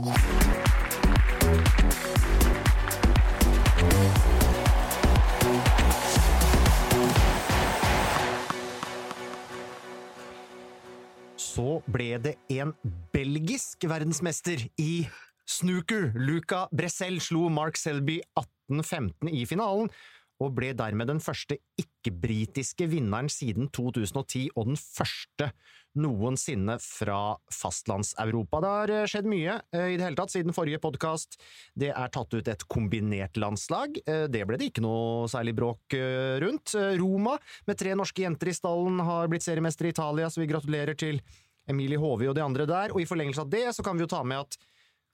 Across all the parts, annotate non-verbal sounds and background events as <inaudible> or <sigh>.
Så ble det en belgisk verdensmester i snooker. Luca Bressel slo Mark Selby 1815 i finalen, og ble dermed den første ikke-britiske vinneren siden 2010, og den første noensinne fra fastlands-Europa. Det har eh, skjedd mye eh, i det hele tatt siden forrige podkast. Det er tatt ut et kombinert landslag. Eh, Det ble det ikke noe særlig bråk rundt. Roma, med tre norske jenter i stallen, har blitt seriemester i Italia, så vi gratulerer til Emilie Håvi og de andre der. Og i forlengelse av det så kan vi jo ta med at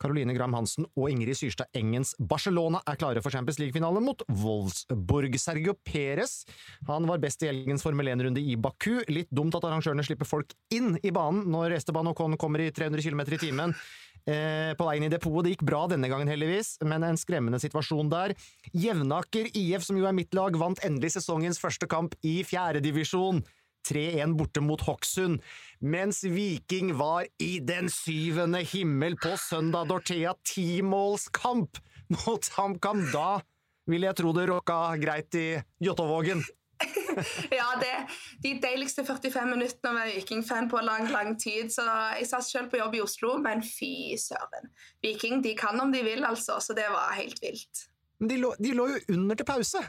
Caroline Graham Hansen og Ingrid Syrstad Engens Barcelona er klare for Champions League-finale mot Wolfsburg. Sergio Perez han var best i helgens Formel 1-runde i Baku. Litt dumt at arrangørene slipper folk inn i banen når Esteban Ocon kommer i 300 km i timen. Eh, på veien i depotet. Det gikk bra denne gangen, heldigvis, men en skremmende situasjon der. Jevnaker IF, som jo er mitt lag, vant endelig sesongens første kamp i fjerdedivisjon. 3-1 borte mot Hokksund, mens Viking var i den syvende himmel på søndag. Dorthea timålskamp <laughs> mot HamKam. Da vil jeg tro det rocka greit i Jåttåvågen. <laughs> ja, det de deiligste 45 minuttene være Viking-fan på lang, lang tid. Så jeg satt selv på jobb i Oslo, men fy søren. Viking de kan om de vil, altså. Så det var helt vilt. Men de lå, de lå jo under til pause.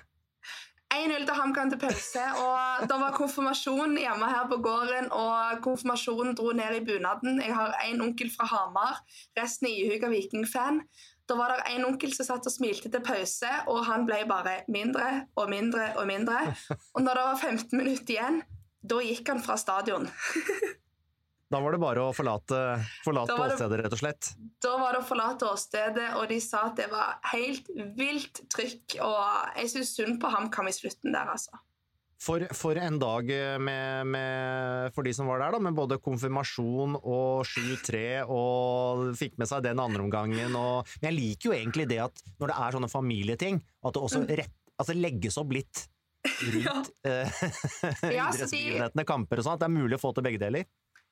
1-0 til HamKam til pause, og det var konfirmasjon hjemme her på gården. Og konfirmasjonen dro ned i bunaden. Jeg har en onkel fra Hamar, resten er ihuga vikingfan. Da var det en onkel som satt og smilte til pause, og han ble bare mindre og mindre og mindre. Og når det var 15 minutter igjen, da gikk han fra stadion. <laughs> Da var det bare å forlate, forlate det- åstedet, rett og slett. Da var det å forlate åstedet, og de sa at det var helt vilt trykk. Og jeg syns synd på HamKam i slutten der, altså. For, for en dag med, med, for de som var der, da, med både konfirmasjon og 7-3, og fikk med seg den andre omgangen. Og, men jeg liker jo egentlig det at når det er sånne familieting, at det også rett, altså legges opp litt <laughs> rundt eh, <laughs> Ja, <laughs> så idrettsbegivenhetene, kamper og sånn, at det er mulig å få til begge deler.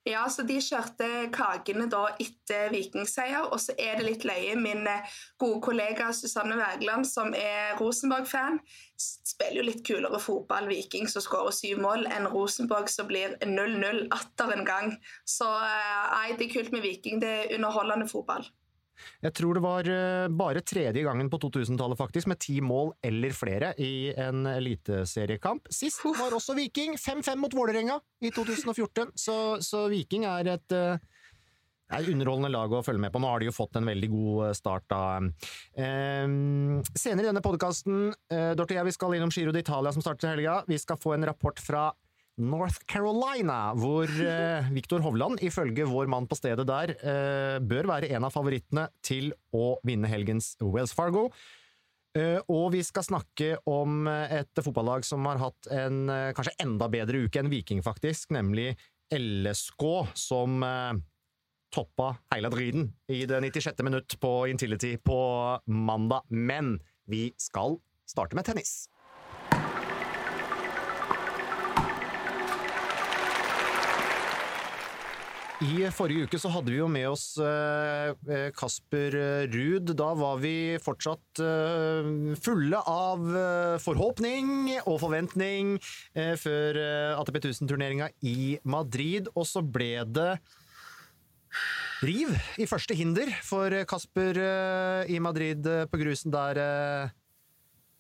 Ja, så De kjørte kakene da etter Vikingseier, og så er det litt løye. Min eh, gode kollega Susanne Wergeland, som er Rosenborg-fan, spiller jo litt kulere fotball Viking som skårer syv mål, enn Rosenborg som blir 0-0 atter en gang. Så eh, nei, det er kult med Viking. Det er underholdende fotball. Jeg tror det var eh, bare tredje gangen på 2000-tallet faktisk, med ti mål eller flere i en eliteseriekamp. Sist var også Viking, 5-5 mot Vålerenga i 2014, så, så Viking er et det er underholdende lag å følge med på. Nå har de jo fått en veldig god eh, start. da. Ehm, senere i denne podkasten, uh, jeg, vi skal innom Giro d'Italia som starter til helga. Vi skal få en rapport fra North Carolina, hvor <laughs> eh, Viktor Hovland, ifølge vår mann på stedet der, eh, bør være en av favorittene til å vinne helgens Wells Fargo. Eh, og vi skal snakke om et fotballag som har hatt en eh, kanskje enda bedre uke enn Viking, faktisk, nemlig LSK, som eh, toppa hele driten i det 96. minutt på Intility på mandag. Men vi skal starte med tennis. I forrige uke så hadde vi jo med oss eh, eh, Kasper eh, Ruud. Da var vi fortsatt fulle av forhåpning og forventning før ATP 1000-turneringa i Madrid, og så ble det riv i første hinder for Kasper i Madrid på grusen der.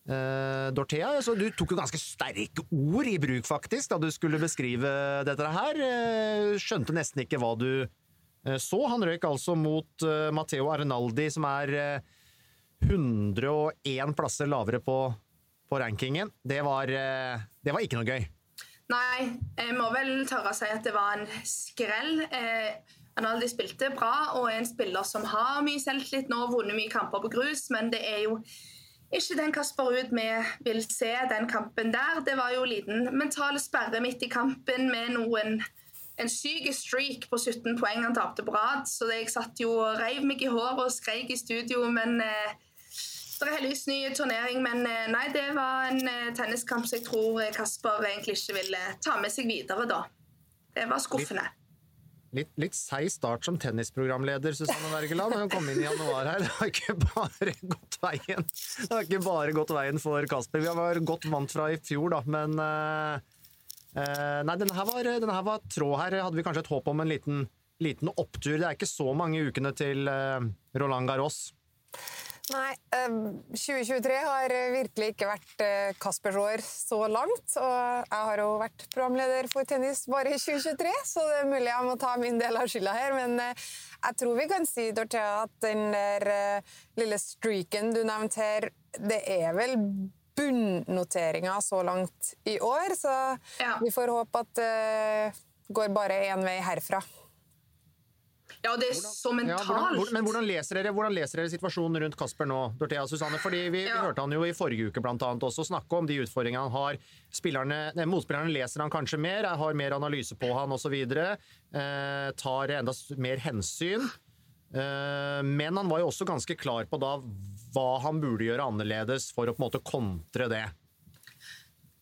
Eh, Dorthea, altså, du tok jo ganske sterke ord i bruk, faktisk, da du skulle beskrive dette her. Uh, skjønte nesten ikke hva du uh, så. Han røyk altså mot Matteo Arnaldi, som er eh, 101 plasser lavere på, på rankingen. Det var, det var, ikke noe gøy. Nei, jeg må vel tørre å si at det var en skrell. Arnaldi spilte bra og er en spiller som har mye selvtillit nå, vunnet mye kamper på grus, men det er jo ikke den Kasper Ruud vi vil se, den kampen der. Det var jo liten mental sperre midt i kampen med noen en syk streak på 17 poeng han tapte på rad. Så jeg satt jo og reiv meg i håret og skreik i studio, men eh, det er heldigvis ny turnering. Men eh, nei, det var en eh, tenniskamp som jeg tror Kasper egentlig ikke ville ta med seg videre, da. Det var skuffende. Litt, litt seig start som tennisprogramleder, Susanne Wergeland. Hun kom inn i januar her. Det har ikke bare gått veien Det har ikke bare gått veien for Kasper. Vi vært godt vant fra i fjor, da, men Uh, nei, denne her, var, denne her var tråd her. Hadde vi kanskje et håp om en liten, liten opptur. Det er ikke så mange ukene til uh, Roland Garros. Nei, uh, ehm, 2023 har virkelig ikke vært Kaspers år så langt. Og jeg har jo vært programleder for tennis bare i 2023, så det er mulig jeg må ta min del av skylda her. Men jeg tror vi kan si Dorthea, at den der lille streaken du nevnte her, det er vel bunnoteringa så langt i år. Så ja. vi får håpe at det går bare én vei herfra. Ja, det er så mentalt. Ja, hvordan, men hvordan leser, dere, hvordan leser, dere, situasjonen rundt Kasper nå? Dorthea Susanne? Fordi vi, ja. vi, hørte han jo i forrige uke blant annet også snakke om de utfordringene han har. Spillerne, motspillerne leser han kanskje mer, har mer analyse på han osv. Eh, tar enda mer hensyn. Eh, men han var jo også ganske klar på da hva han burde gjøre annerledes for å på en måte kontre det.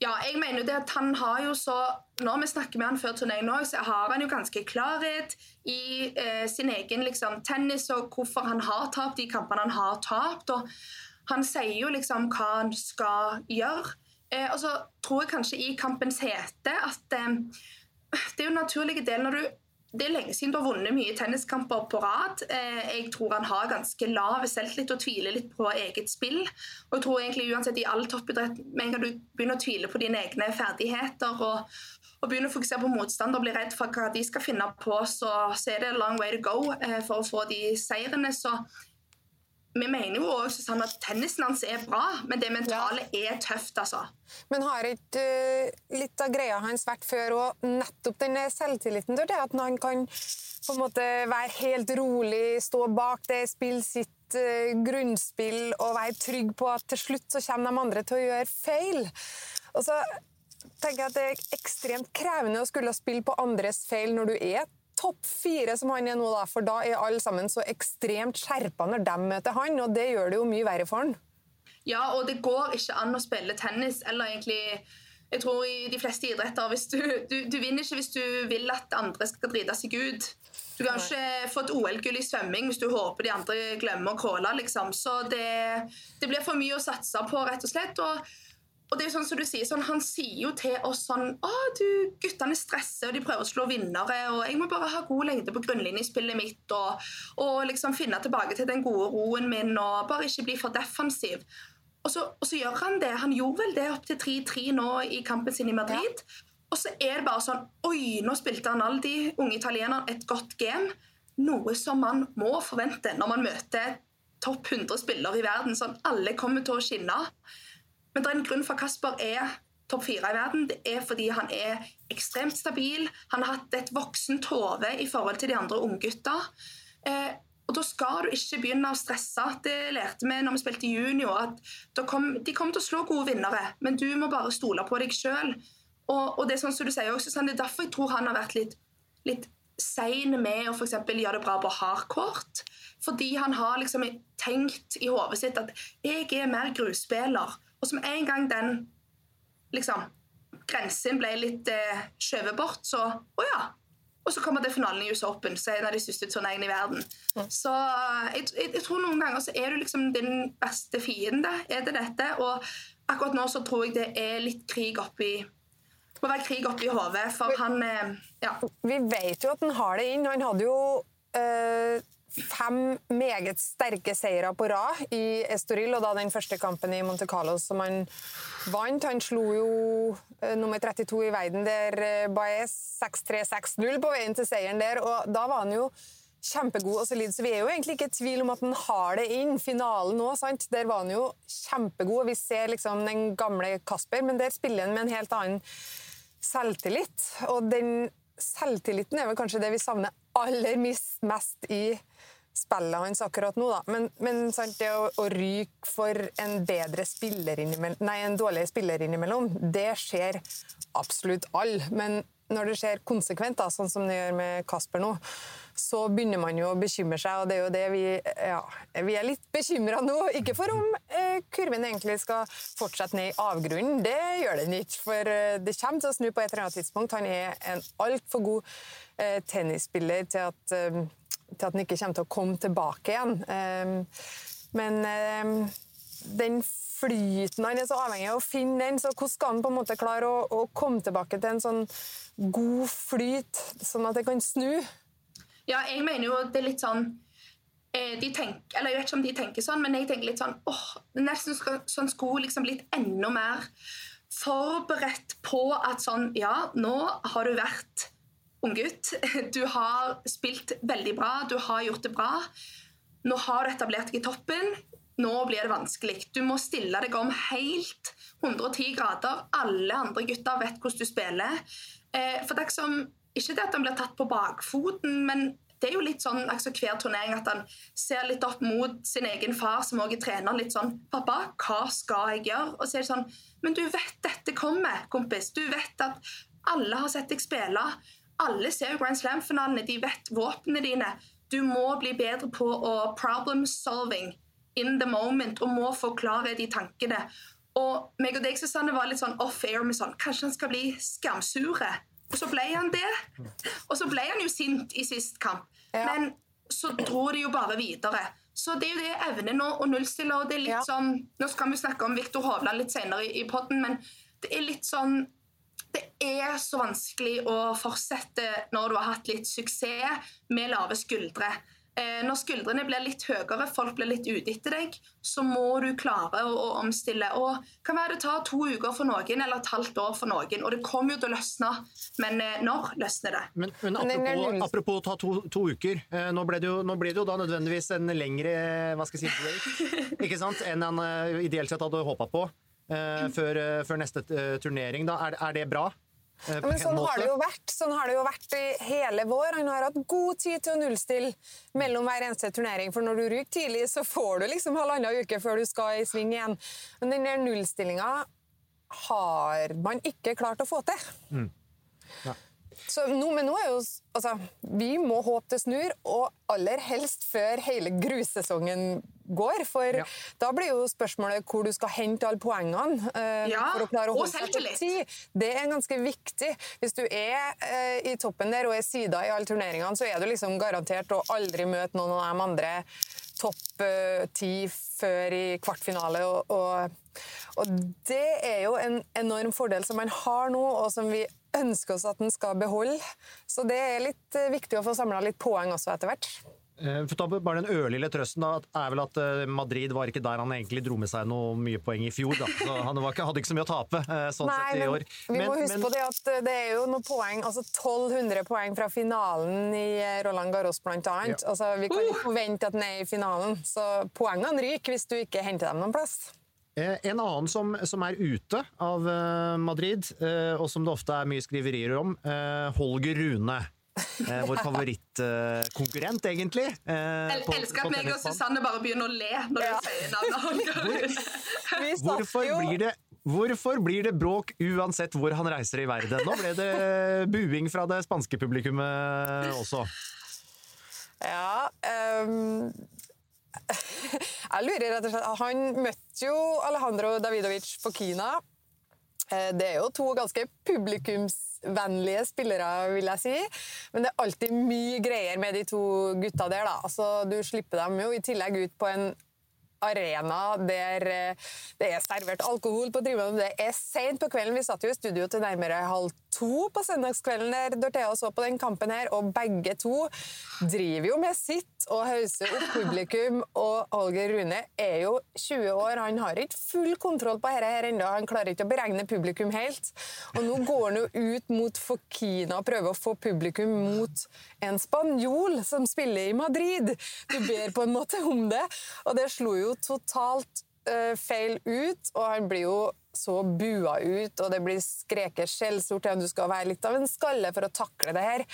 Ja, jeg mener det at han har jo så Når vi snakker med han før turneen òg, så har han jo ganske klarhet i eh, sin egen liksom, tennis og hvorfor han har tapt de kampene han har tapt. og Han sier jo liksom hva han skal gjøre. Eh, og så tror jeg kanskje i kampens hete at eh, det er jo en naturlig del når du det er lenge siden du har vunnet mye tenniskamper på rad. Eh, jeg tror han har ganske lav selvtillit og tviler litt på eget spill. Og jeg tror egentlig uansett i all toppidrett, med en gang du begynner å tvile på dine egne ferdigheter og, og begynner å fokusere på motstander og bli redd for hva de skal finne på, så, så er det a long way to go eh, for å få de seirene. Så vi mener jo også Susanne, at tennisen hans er bra, men det mentale er tøft, altså. Men har ikke uh, litt av greia hans vært før og nettopp den selvtilliten til det at han kan på en måte være helt rolig, stå bak det, spille sitt uh, grunnspill og være trygg på at til slutt så kommer de andre til å gjøre feil? Og så tenker jeg at Det er ekstremt krevende å skulle spille på andres feil når du er topp fire som han er nå, da, for da er alle sammen så ekstremt skjerpa når de møter han, og det gjør det jo mye verre for han. Ja, og det går ikke an å spille tennis eller egentlig jeg tror i de fleste idretter du, du, du, vinner ikke hvis du vil at andre skal drite seg ut. Du kan ikke få et OL-gull i svømming hvis du håper de andre glemmer å crawle. Liksom. Så det, det, blir for mye å satse på, rett og slett. Og og det er sånn som du sier, sånn, Han sier jo til oss sånn å, du, guttene stresser, og de prøver å slå vinnere. og Jeg må bare ha god lengde på grunnlinjespillet mitt og, og liksom finne tilbake til den gode roen min og bare ikke bli for defensiv. Og så, og så gjør han det. Han gjorde vel det opp til 3-3 nå i kampen sin i Madrid. Ja. Og så er det bare sånn Oi, nå spilte Analdi, unge italiener, et godt game. Noe som man må forvente når man møter topp 100 spillere i verden. Sånn alle kommer til å skinne. Men det er en grunn for at Kasper er topp fire i verden. Det er fordi han er ekstremt stabil. Han har hatt et voksent hode i forhold til de andre unggutta. Eh, og da skal du ikke begynne å stresse. Det lærte vi når vi spilte junior. at De kommer til å slå gode vinnere, men du må bare stole på deg sjøl. Og, det er sånn som du sier også, sånn, det er derfor jeg tror han har vært litt, litt sein med å for gjøre det bra på hardcourt. Fordi han har liksom tenkt i hodet sitt at jeg er mer grusspiller. Og som en gang den liksom, grensen ble litt eh, skjøvet bort, så Å ja. Og så kommer det finalen i US Open, som er en av de største turneene i verden. Ja. Så jeg, jeg, jeg, tror noen ganger så er du liksom din beste fiende, er det dette. Og akkurat nå så tror jeg det er litt krig oppi må være krig oppi hodet, for han eh, ja. Vi vet jo at han har det inn. Han hadde jo øh, fem meget sterke seire på rad i Estoril, og da den første kampen i Monte Carlo som han vant. Han slo jo uh, nummer 32 i verden der, uh, Baez 6-3-6-0 på veien til seieren der, og da var han jo kjempegod og solid, så vi er jo egentlig ikke i tvil om at han har det inn. Finalen nå, sant? der var han jo kjempegod. og Vi ser liksom den gamle Kasper, men der spiller han med en helt annen selvtillit. Og den selvtilliten er vel kanskje det vi savner aller mest i spillet hans akkurat nå, da. Men, men sant, det å, å, ryke for en bedre spiller innimellom, nei, en dårlig spiller innimellom, det skjer absolutt alle. Men når det skjer konsekvent, da, sånn som det gjør med Kasper nå, så begynner man jo å bekymre seg, og det er jo det vi ja, vi er litt bekymra nå. Ikke for om eh, kurven egentlig skal fortsette ned i avgrunnen, det gjør den ikke. For eh, det kommer til å snu på et eller annet tidspunkt. Han er en altfor god tennisspiller til at eh, til at den ikke kommer til å komme tilbake igjen. Ehm, men den flyten Han er så avhengig av å finne den, så hvordan skal han på en måte klare å, å komme tilbake til en sånn god flyt, sånn at det kan snu? Ja, jeg mener jo det er litt sånn eh, de tenker, eller Jeg vet ikke om de tenker sånn, men jeg tenker litt sånn åh, Nesten sånn skulle liksom blitt enda mer forberedt på at sånn Ja, nå har du vært unggutt. Du har spilt veldig bra, du har gjort det bra. Nå har du etablert deg i toppen. Nå blir det vanskelig. Du må stille deg om helt 110 grader. Alle andre gutter vet hvordan du spiller. Eh, for det er som, Ikke det at han blir tatt på bakfoten, men det er jo litt sånn altså hver turnering at han ser litt opp mot sin egen far, som også er trener. litt sånn 'Pappa, hva skal jeg gjøre?' Og så er det sånn 'Men du vet dette kommer, kompis. Du vet at alle har sett deg spille. Alle ser jo Grand Slam-finalene, de vet våpnene dine. Du må bli bedre på å problem solving in the moment og må forklare de tankene. Og meg og deg Susanne, var litt sånn off-air med sånn Kanskje han skal bli skamsure? Og så ble han det. Og så ble han jo sint i sist kamp. Ja. Men så dro de jo bare videre. Så det er jo det evnen å, å nullstille. og det er litt ja. sånn, Nå skal vi snakke om Viktor Hovland litt senere i, i podden, men det er litt sånn det er så vanskelig å fortsette når du har hatt litt suksess med lave skuldre. Eh, når skuldrene blir litt høyere, folk blir litt ute etter deg, så må du klare å, å omstille. Og kan være det tar to uker for noen eller et halvt år for noen. Og det kommer jo til å løsne, men eh, når løsner det? Men, men apropos, apropos ta to, to uker. Eh, nå, ble det jo, nå blir det jo da nødvendigvis en lengre hva skal jeg si, break, <laughs> ikke sant? enn han ideelt sett hadde håpa på. Eh, før, eh, før, neste eh, turnering. Da. Er, er det bra? Ja, men sånn har, det jo vært. sånn har det jo vært i hele vår. Han har hatt god tid til å nullstille mellom hver eneste turnering. For når du ryker tidlig, så får du liksom halvannen uke før du skal i sving igjen. Men den der nullstillinga har man ikke klart å få til. Mm. Ja. Så nå, men nå er jo altså, Vi må håpe det snur, og aller helst før hele grussesongen går. For ja. da blir jo spørsmålet hvor du skal hente alle poengene uh, ja, for å klare å holde seg på tid. Det er ganske viktig. Hvis du er uh, i toppen der og er sida i alle turneringene, så er du liksom garantert å aldri møte noen av de andre topp uh, ti før i kvartfinale. og, og og det er jo en enorm fordel som man har nå, og som vi ønsker oss at den skal beholde. Så det er litt viktig å få samla litt poeng også etter hvert. Eh, for ta bare Den ørlille trøsten da, er vel at eh, Madrid var ikke der han egentlig dro med seg noe mye poeng i fjor. Da. Så han ikke, hadde ikke så mye å tape eh, sånn Nei, sett i år. Men, vi må huske men, på det at det er jo noen poeng, altså 1200 poeng fra finalen i Roland Garros annet. Ja. Altså, vi kan ikke forvente at den er i finalen, så poengene ryker hvis du ikke henter dem noen plass. En annen som, som, er ute av Madrid, og som det ofte er mye skriverier om, Holger Rune. Eh, vår favorittkonkurrent, egentlig. Eh, Jeg elsker at meg og Susanne bare begynner å le når ja. du sier navnet Hvorfor blir det Hvorfor blir det bråk uansett hvor han reiser i verden? Nå ble det buing fra det spanske publikummet også. Ja um, Jeg lurer rett og slett Han møtte jo Alejandro Davidovic på Kina. Eh, det er jo to ganske publikumsvennlige spillere, vil jeg si. Men det er alltid mye greier med de to gutta der. da. Altså, du slipper dem jo i tillegg ut på en arena der eh, det er servert alkohol på tribunen. Det er seint på kvelden. Vi satt jo i studio til nærmere halv to på søndagskvelden der Dorthea så på den kampen her, og begge to driver jo med sitt og hauser opp publikum. Og Holger Rune er jo 20 år, han har ikke full kontroll på dette her ennå. Han klarer ikke å beregne publikum helt. Og nå går han jo ut mot Fokina og prøver å få publikum mot en spanjol som spiller i Madrid. Du ber på en måte om det, og det slo jo totalt uh, feil ut, og han blir jo så bua ut, og det blir skreket skjellsord til at du skal være litt av en skalle for å takle det her.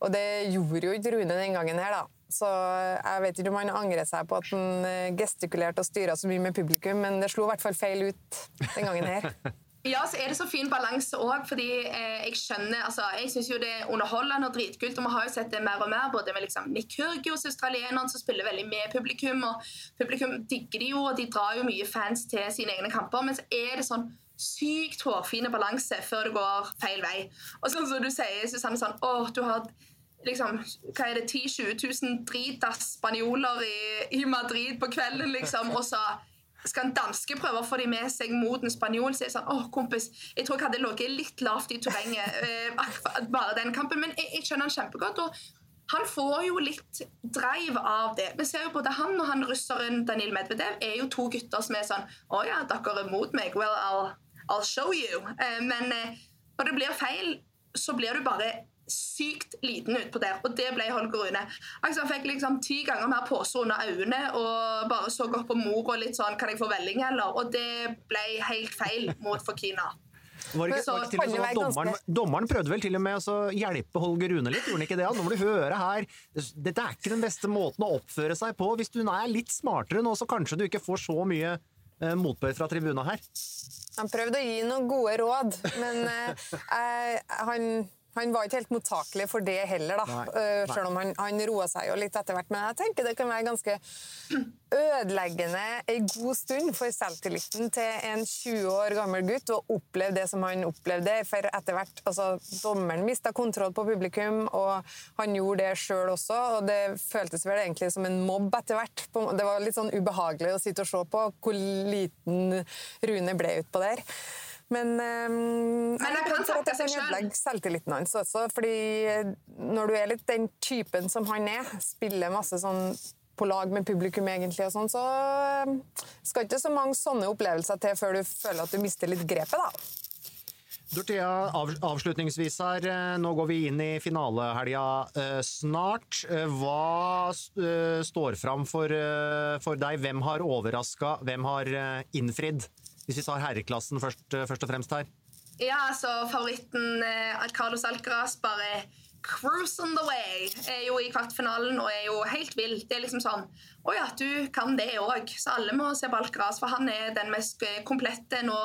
Og det gjorde jo ikke Rune den gangen her, da. Så jeg vet ikke om han angrer seg på at han eh, gestikulerte og styra så mye med publikum, men det slo i hvert fall feil ut den gangen her. <laughs> Ja, så er det så fin balanse òg, fordi eh, jeg skjønner altså, Jeg syns jo det er underholdende og dritkult, og vi har jo sett det mer og mer, både med liksom, Nick Kyrgios, australieneren, som spiller veldig med publikum, og publikum digger de jo, og de drar jo mye fans til sine egne kamper, men så er det sånn sykt hårfine balanse før det går feil vei. Og sånn som du sier, Susanne, sånn Å, du har liksom, hva er det, 10 000-20 000 dritas spanjoler i, i Madrid på kvelden, liksom, og så skal en danske prøve å få dem med seg mot en spanjol, så er det sånn åh, kompis, jeg tror jeg hadde ligget litt lavt i terrenget eh, bare den kampen. Men jeg, jeg skjønner han kjempegodt. og han får jo litt drive av det. Vi ser jo Både han og han russeren Danil Medvedev er jo to gutter som er sånn Å ja, dere er mot meg. Well, I'll, I'll show you. Eh, men eh, når det blir feil, så blir du bare sykt liten utpå der, og det ble Holger Rune. Altså, han fikk liksom ti ganger mer pose under øynene og bare så opp på mor og litt sånn Kan jeg få velling, eller? Og det ble helt feil mot Fokina. Var ikke, var ikke sånn at dommeren, dommeren, prøvde vel til og med å hjelpe Holger Rune litt, gjorde han ikke det? Nå må du høre her, dette er ikke den beste måten å oppføre seg på. Hvis du er litt smartere nå, så kanskje du ikke får så mye eh, motbør fra tribuna her. Han prøvde å gi noen gode råd, men eh, han han var ikke helt mottakelig for det heller, da. Nei, nei. Selv om han, han roa seg jo litt etter hvert. Men jeg tenker det kan være ganske ødeleggende en god stund for selvtilliten til en 20 år gammel gutt å oppleve det som han opplevde. For etter hvert altså, Dommeren mista kontroll på publikum, og han gjorde det sjøl også. Og det føltes vel egentlig som en mobb etter hvert. Det var litt sånn ubehagelig å sitte og se på hvor liten Rune ble utpå der. Men, um, Men jeg kan takke seg sjøl. selvtilliten hans også. fordi når du er litt den typen som han er, spiller masse sånn på lag med publikum, egentlig, og sånn, så ehm, skal ikke så mange sånne opplevelser til før du føler at du mister litt grepet. da. Dorthea, avslutningsvis her, eh, nå går vi inn i finalehelga eh, snart. Eh, hva står fram for, for deg? Hvem har overraska, hvem har innfridd? Hvis vi tar herreklassen først, eh, først og fremst her. Ja, altså favoritten eh, Carlos Alcaraz bare cruise on the way. Er jo i kvartfinalen og er jo helt vill. Det er liksom sånn Å ja, du kan det òg. Så alle må se på Alcaraz, for han er den mest eh, komplette nå.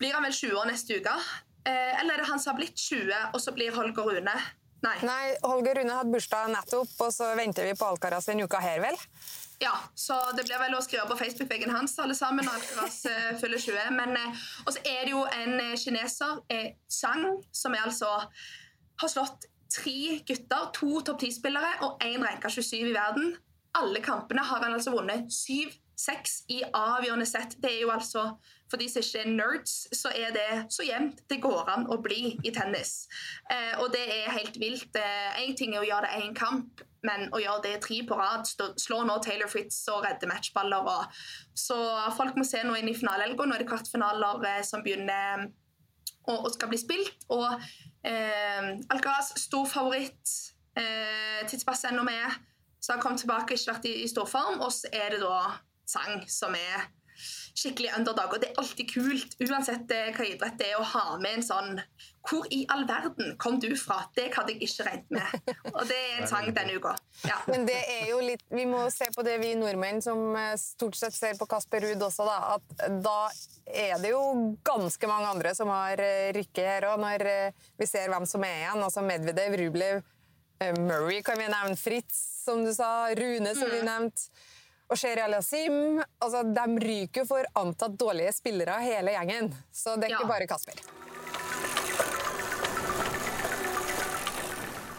Blir han vel 20 år neste uke? Eh, eller er det han som har blitt 20, og så blir Holger Rune? Nei. Nei, Holger Rune hadde bursdag nettopp, og så venter vi på Alcaraz en uke her, vel? Ja, så det blir vel å skrive på Facebook-veggen hans alle sammen når Alcaraz uh, fyller 20. Men uh, Og så er det jo en uh, kineser, Zhang, som er altså har slått tre gutter, to topp ti-spillere og én ranka 27 i verden. Alle kampene har han altså vunnet 7-6 i avgjørende sett. Det er jo altså for de som ikke er nerds, så er det så jevnt det går an å bli i tennis. Eh, og det er helt vilt. Én ting er å gjøre det én kamp, men å gjøre det tre på rad Slå nå Taylor Fritz og redde matchballer. Og, så folk må se noe inn i finalehelga. Nå er det kvartfinaler eh, som begynner og, og, skal bli spilt. Og eh, Alcaraz, stor favoritt. Eh, Tidspass ennå med. Så har kommet tilbake, ikke vært i, i storform. Og så er det da Sang som er skikkelig underdog. Og det er alltid kult, uansett eh, hva idrett det er, å ha med en sånn Hvor i all verden kom du fra? Det hadde jeg ikke regnet med. Og det er en sang denne uka. Ja. Men det er jo litt Vi må se på det vi nordmenn som eh, stort sett ser på Kasper Ruud også, da. At da er det jo ganske mange andre som har eh, rykket her òg, når vi ser hvem som er igjen. Altså Medvedev, Rublev, Murray kan vi nevne, Fritz, som du sa, Rune, som vi mm. nevnte og Sher Aliasim altså, De ryker jo for antatt dårlige spillere, hele gjengen. Så det er ja. ikke bare Kasper.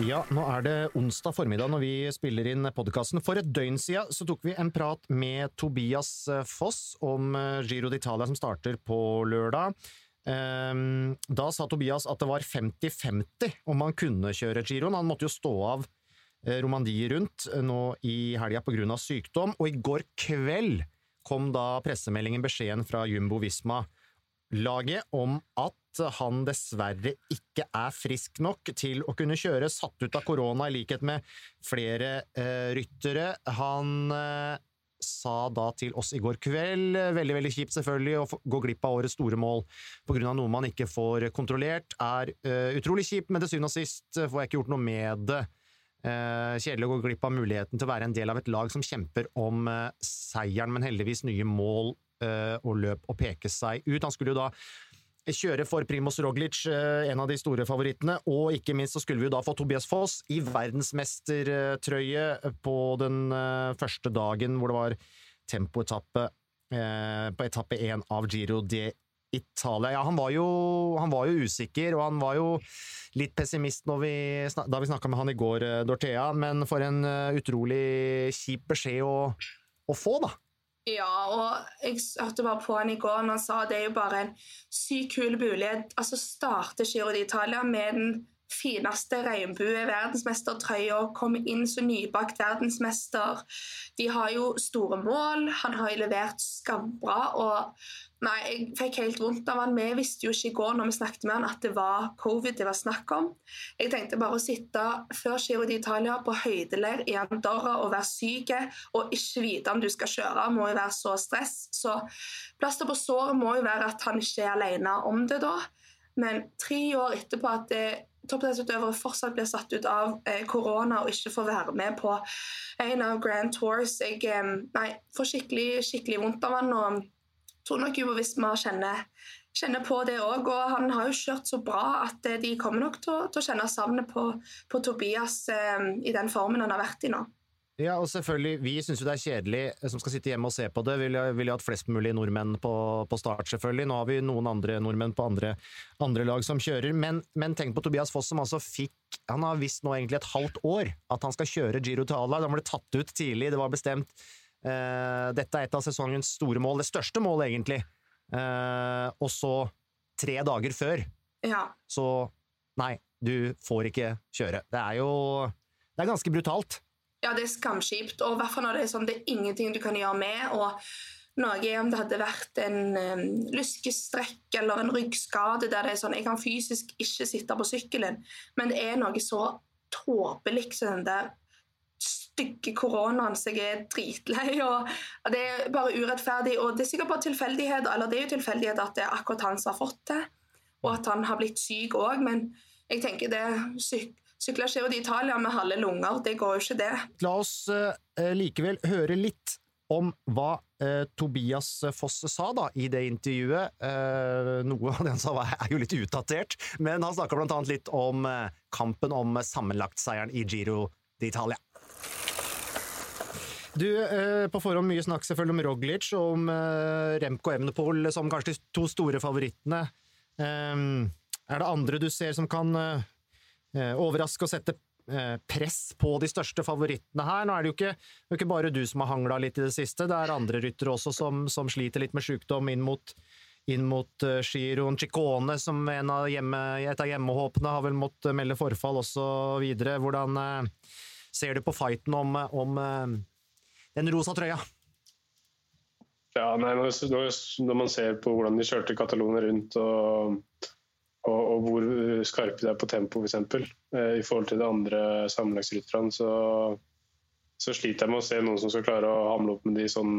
Ja, nå er det onsdag formiddag når vi spiller inn podkasten. For et døgn siden så tok vi en prat med Tobias eh, Foss om eh, Giro d'Italia som starter på lørdag. Ehm, da sa Tobias at det var 50-50 om han kunne kjøre giroen. Han måtte jo stå av Romandie rundt nå i helga pga. sykdom, og i går kveld kom da pressemeldingen, beskjeden fra Jumbo Visma laget om at han dessverre ikke er frisk nok til å kunne kjøre, satt ut av korona i likhet med flere eh, ryttere. Han eh, sa da til oss i går kveld, veldig veldig kjipt selvfølgelig, å gå glipp av årets store mål pga. noe man ikke får kontrollert, er eh, utrolig kjipt, men til syvende og sist får jeg ikke gjort noe med det. Eh, kjedelig å gå glipp av muligheten til å være en del av et lag som kjemper om eh, seieren, men heldigvis nye mål eh, og løp å peke seg ut. Han skulle jo da kjøre for Primoz Roglic, en av de store favorittene. Og ikke minst så skulle vi jo da få Tobias Foss i verdensmestertrøye på den første dagen hvor det var tempoetappe på etappe én av Giro de Italia. Ja, han var, jo, han var jo usikker, og han var jo litt pessimist vi, da vi snakka med han i går, Dorthea. Men for en utrolig kjip beskjed å, å få, da. Ja, og jeg hørte bare på han i går når han sa det er jo bare en sykt kul mulighet. Altså starte Giro d'Italia med den fineste regnbue-verdensmestertrøya, komme inn som nybakt verdensmester. De har jo store mål, han har jo levert skambra. og Nei, jeg fikk helt vondt av han. Vi visste jo ikke i går når vi snakket med han at det var covid det var snakk om. Jeg tenkte bare å sitte før Giro d'Italia på høydeleir i Andorra og være syk og ikke vite om du skal kjøre, må jo være så stress. Så plaster på såret må jo være at han ikke er alene om det da. Men tre år etterpå at det toppidrettsutøvere fortsatt blir satt ut av eh, korona og ikke får være med på en av Grand Tours. Jeg eh, nei, får skikkelig, skikkelig vondt av han og tror nok Juvo Visma kjenner, kjenner på det òg. Og han har jo kjørt så bra at eh, de kommer nok til, til å kjenne savnet på, på Tobias eh, i den formen han har vært i nå. Ja, og selvfølgelig, Vi syns det er kjedelig eh, som skal sitte hjemme og se på det. Vil jo hatt flest mulig nordmenn på, på, start, selvfølgelig. Nå har vi noen andre nordmenn på andre, andre lag som kjører. Men, men, tenk på Tobias Foss, som altså fikk Han har visst nå egentlig et halvt år at han skal kjøre Giro Tala. Han ble tatt ut tidlig, det var bestemt. Uh, dette er et av sesongens store mål. Det største målet, egentlig. Uh, og så, tre dager før, ja. så Nei, du får ikke kjøre. Det er jo Det er ganske brutalt. Ja, det er skamskipt. Og i hvert fall når det er sånn det er ingenting du kan gjøre med. og noe om det hadde vært en um, lyskestrekk eller en ryggskade der det er sånn Jeg kan fysisk ikke sitte på sykkelen, men det er noe så tåpelig som den der stygge koronaen så jeg er dritlei. og Det er bare urettferdig. og Det er sikkert bare tilfeldighet, eller det er jo tilfeldighet at det er akkurat han som har fått det, og at han har blitt syk òg, men jeg tenker det syk Sykla til Italia med halve lunger, det går jo ikke det. La oss uh, likevel høre litt om hva eh, Tobias Foss sa da i det intervjuet. Eh, noe av det han sa er jo litt utdatert, men han snakka annet litt om eh, kampen om sammenlagtseieren i Giro d'Italia. Du, eh, på forhånd mye snakk selvfølgelig om Roglic og om eh, Remco Evenepool som kanskje de to store favorittene. er det andre du ser som kan Eh, overraske og sette press på de største favorittene her. Nå er det jo ikke, det er ikke bare du som har hangla litt i det siste, det er andre ryttere også som, som sliter litt med sykdom inn mot, inn mot Giroen. Chicone, som av hjemme, et av hjemmehåpene, har vel måttet melde forfall osv. Hvordan uh, ser du på fighten om, om den rosa trøya? Ja, nei, når, når, man ser på hvordan de kjørte Catalonia rundt og og, og, hvor skarpe de er på tempo, f.eks. Eh, I forhold til de andre sammenlagsrytterne, så, så, sliter jeg med å se noen som skal klare å hamle opp med de sånn,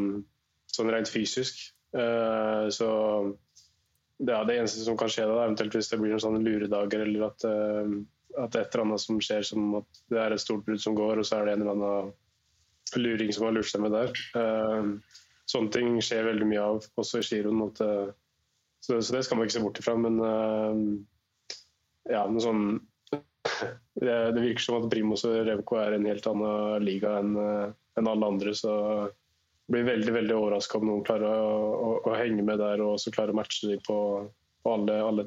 sånn rent fysisk. Eh, så det, er det eneste som kan skje da, eventuelt hvis det blir noen sånne luredager, eller at, eh, at et eller annet som skjer som at det er et stort brudd som går, og så er det en eller annen luring som har lurt seg med der. Eh, sånne ting skjer veldig mye av også i giroen. eh, så, så, det skal man ikke se bort ifra. Men uh, ja, men sånn <laughs> det, det, virker som at Primos og Revko er en helt annen liga enn en alle andre. Så jeg blir veldig veldig overraska om noen klarer å, å, å, henge med der og også klarer å matche dem på, på alle, alle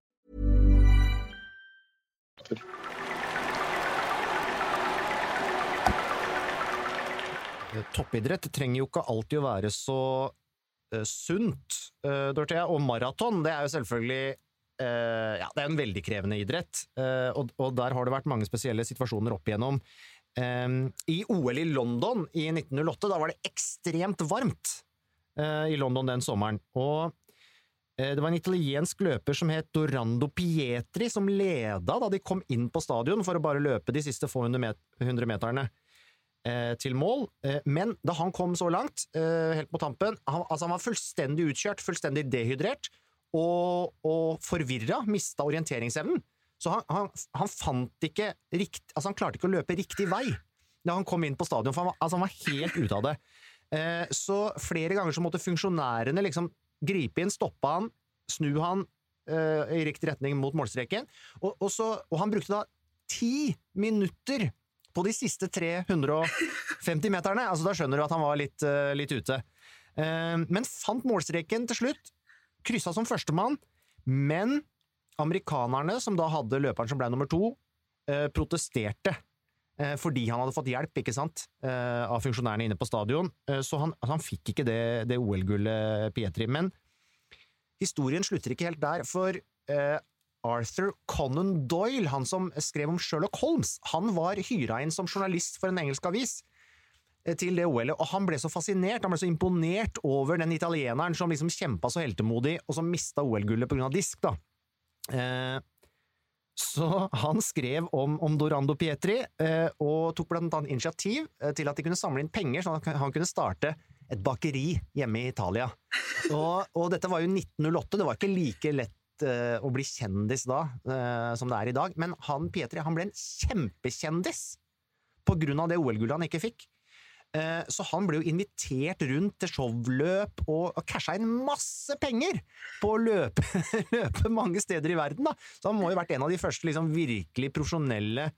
Eh, Toppidrett trenger jo ikke alltid å være så uh, sunt, uh, Dorthea. Og maraton, det er jo selvfølgelig uh, Ja, det er en veldig krevende idrett, Uh, og, og der har det vært mange spesielle situasjoner opp igjennom. Um, I OL i London i 1908, da var det ekstremt varmt eh, i London den sommeren. Og eh, det var en italiensk løper som het Dorando Pietri, som leda da de kom inn på stadion for å bare løpe de siste få hundre, meterne eh, til mål. Eh, men da han kom så langt, eh, helt på tampen han, altså han var fullstendig utkjørt, fullstendig dehydrert og, og forvirra, mista orienteringsevnen. Så han, han, han fant ikke rikt, altså han klarte ikke å løpe riktig vei da han kom inn på stadion, for han var, altså han var helt ute av det. Eh, så flere ganger så måtte funksjonærene liksom gripe inn, stoppe han, snu han eh, i riktig retning mot målstreken, og, og, så, og han brukte da ti minutter på de siste 350 meterne. Altså, da skjønner du at han var litt, eh, litt ute. Uh, men fant målstreken til slutt, kryssa som førstemann, men amerikanerne, som da hadde løperen som ble nummer to, uh, protesterte. Eh, Fordi han hadde fått hjelp ikke sant, eh, av funksjonærene inne på stadion. Eh, Så han, altså han fikk ikke det, det OL-gullet, Pietri. Men historien slutter ikke helt der, for Arthur Conan Doyle, han som skrev om Sherlock Holmes, han var hyra inn som journalist for en engelsk avis til det OL-et, og han ble så fascinert, han ble så imponert over den italieneren som liksom kjempa så heltemodig, og som mista OL-gullet av disk, da. Så han skrev om, om Dorando Pietri, eh, og tok blant annet initiativ eh, til at de kunne samle inn penger, sånn at han kunne starte et bakeri hjemme i Italia. <laughs> Og, og dette var jo 1908, det var ikke like lett eh, å bli kjendis da som det er i dag, men han Pietri han ble en kjempekjendis på grunn av det OL-gullet han ikke fikk. Eh, Så han ble jo invitert rundt til showløp og, og casha inn masse penger på å løpe, <laughs> løpe mange steder i verden. da. Så han må jo ha vært en av de første liksom, virkelig profesjonelle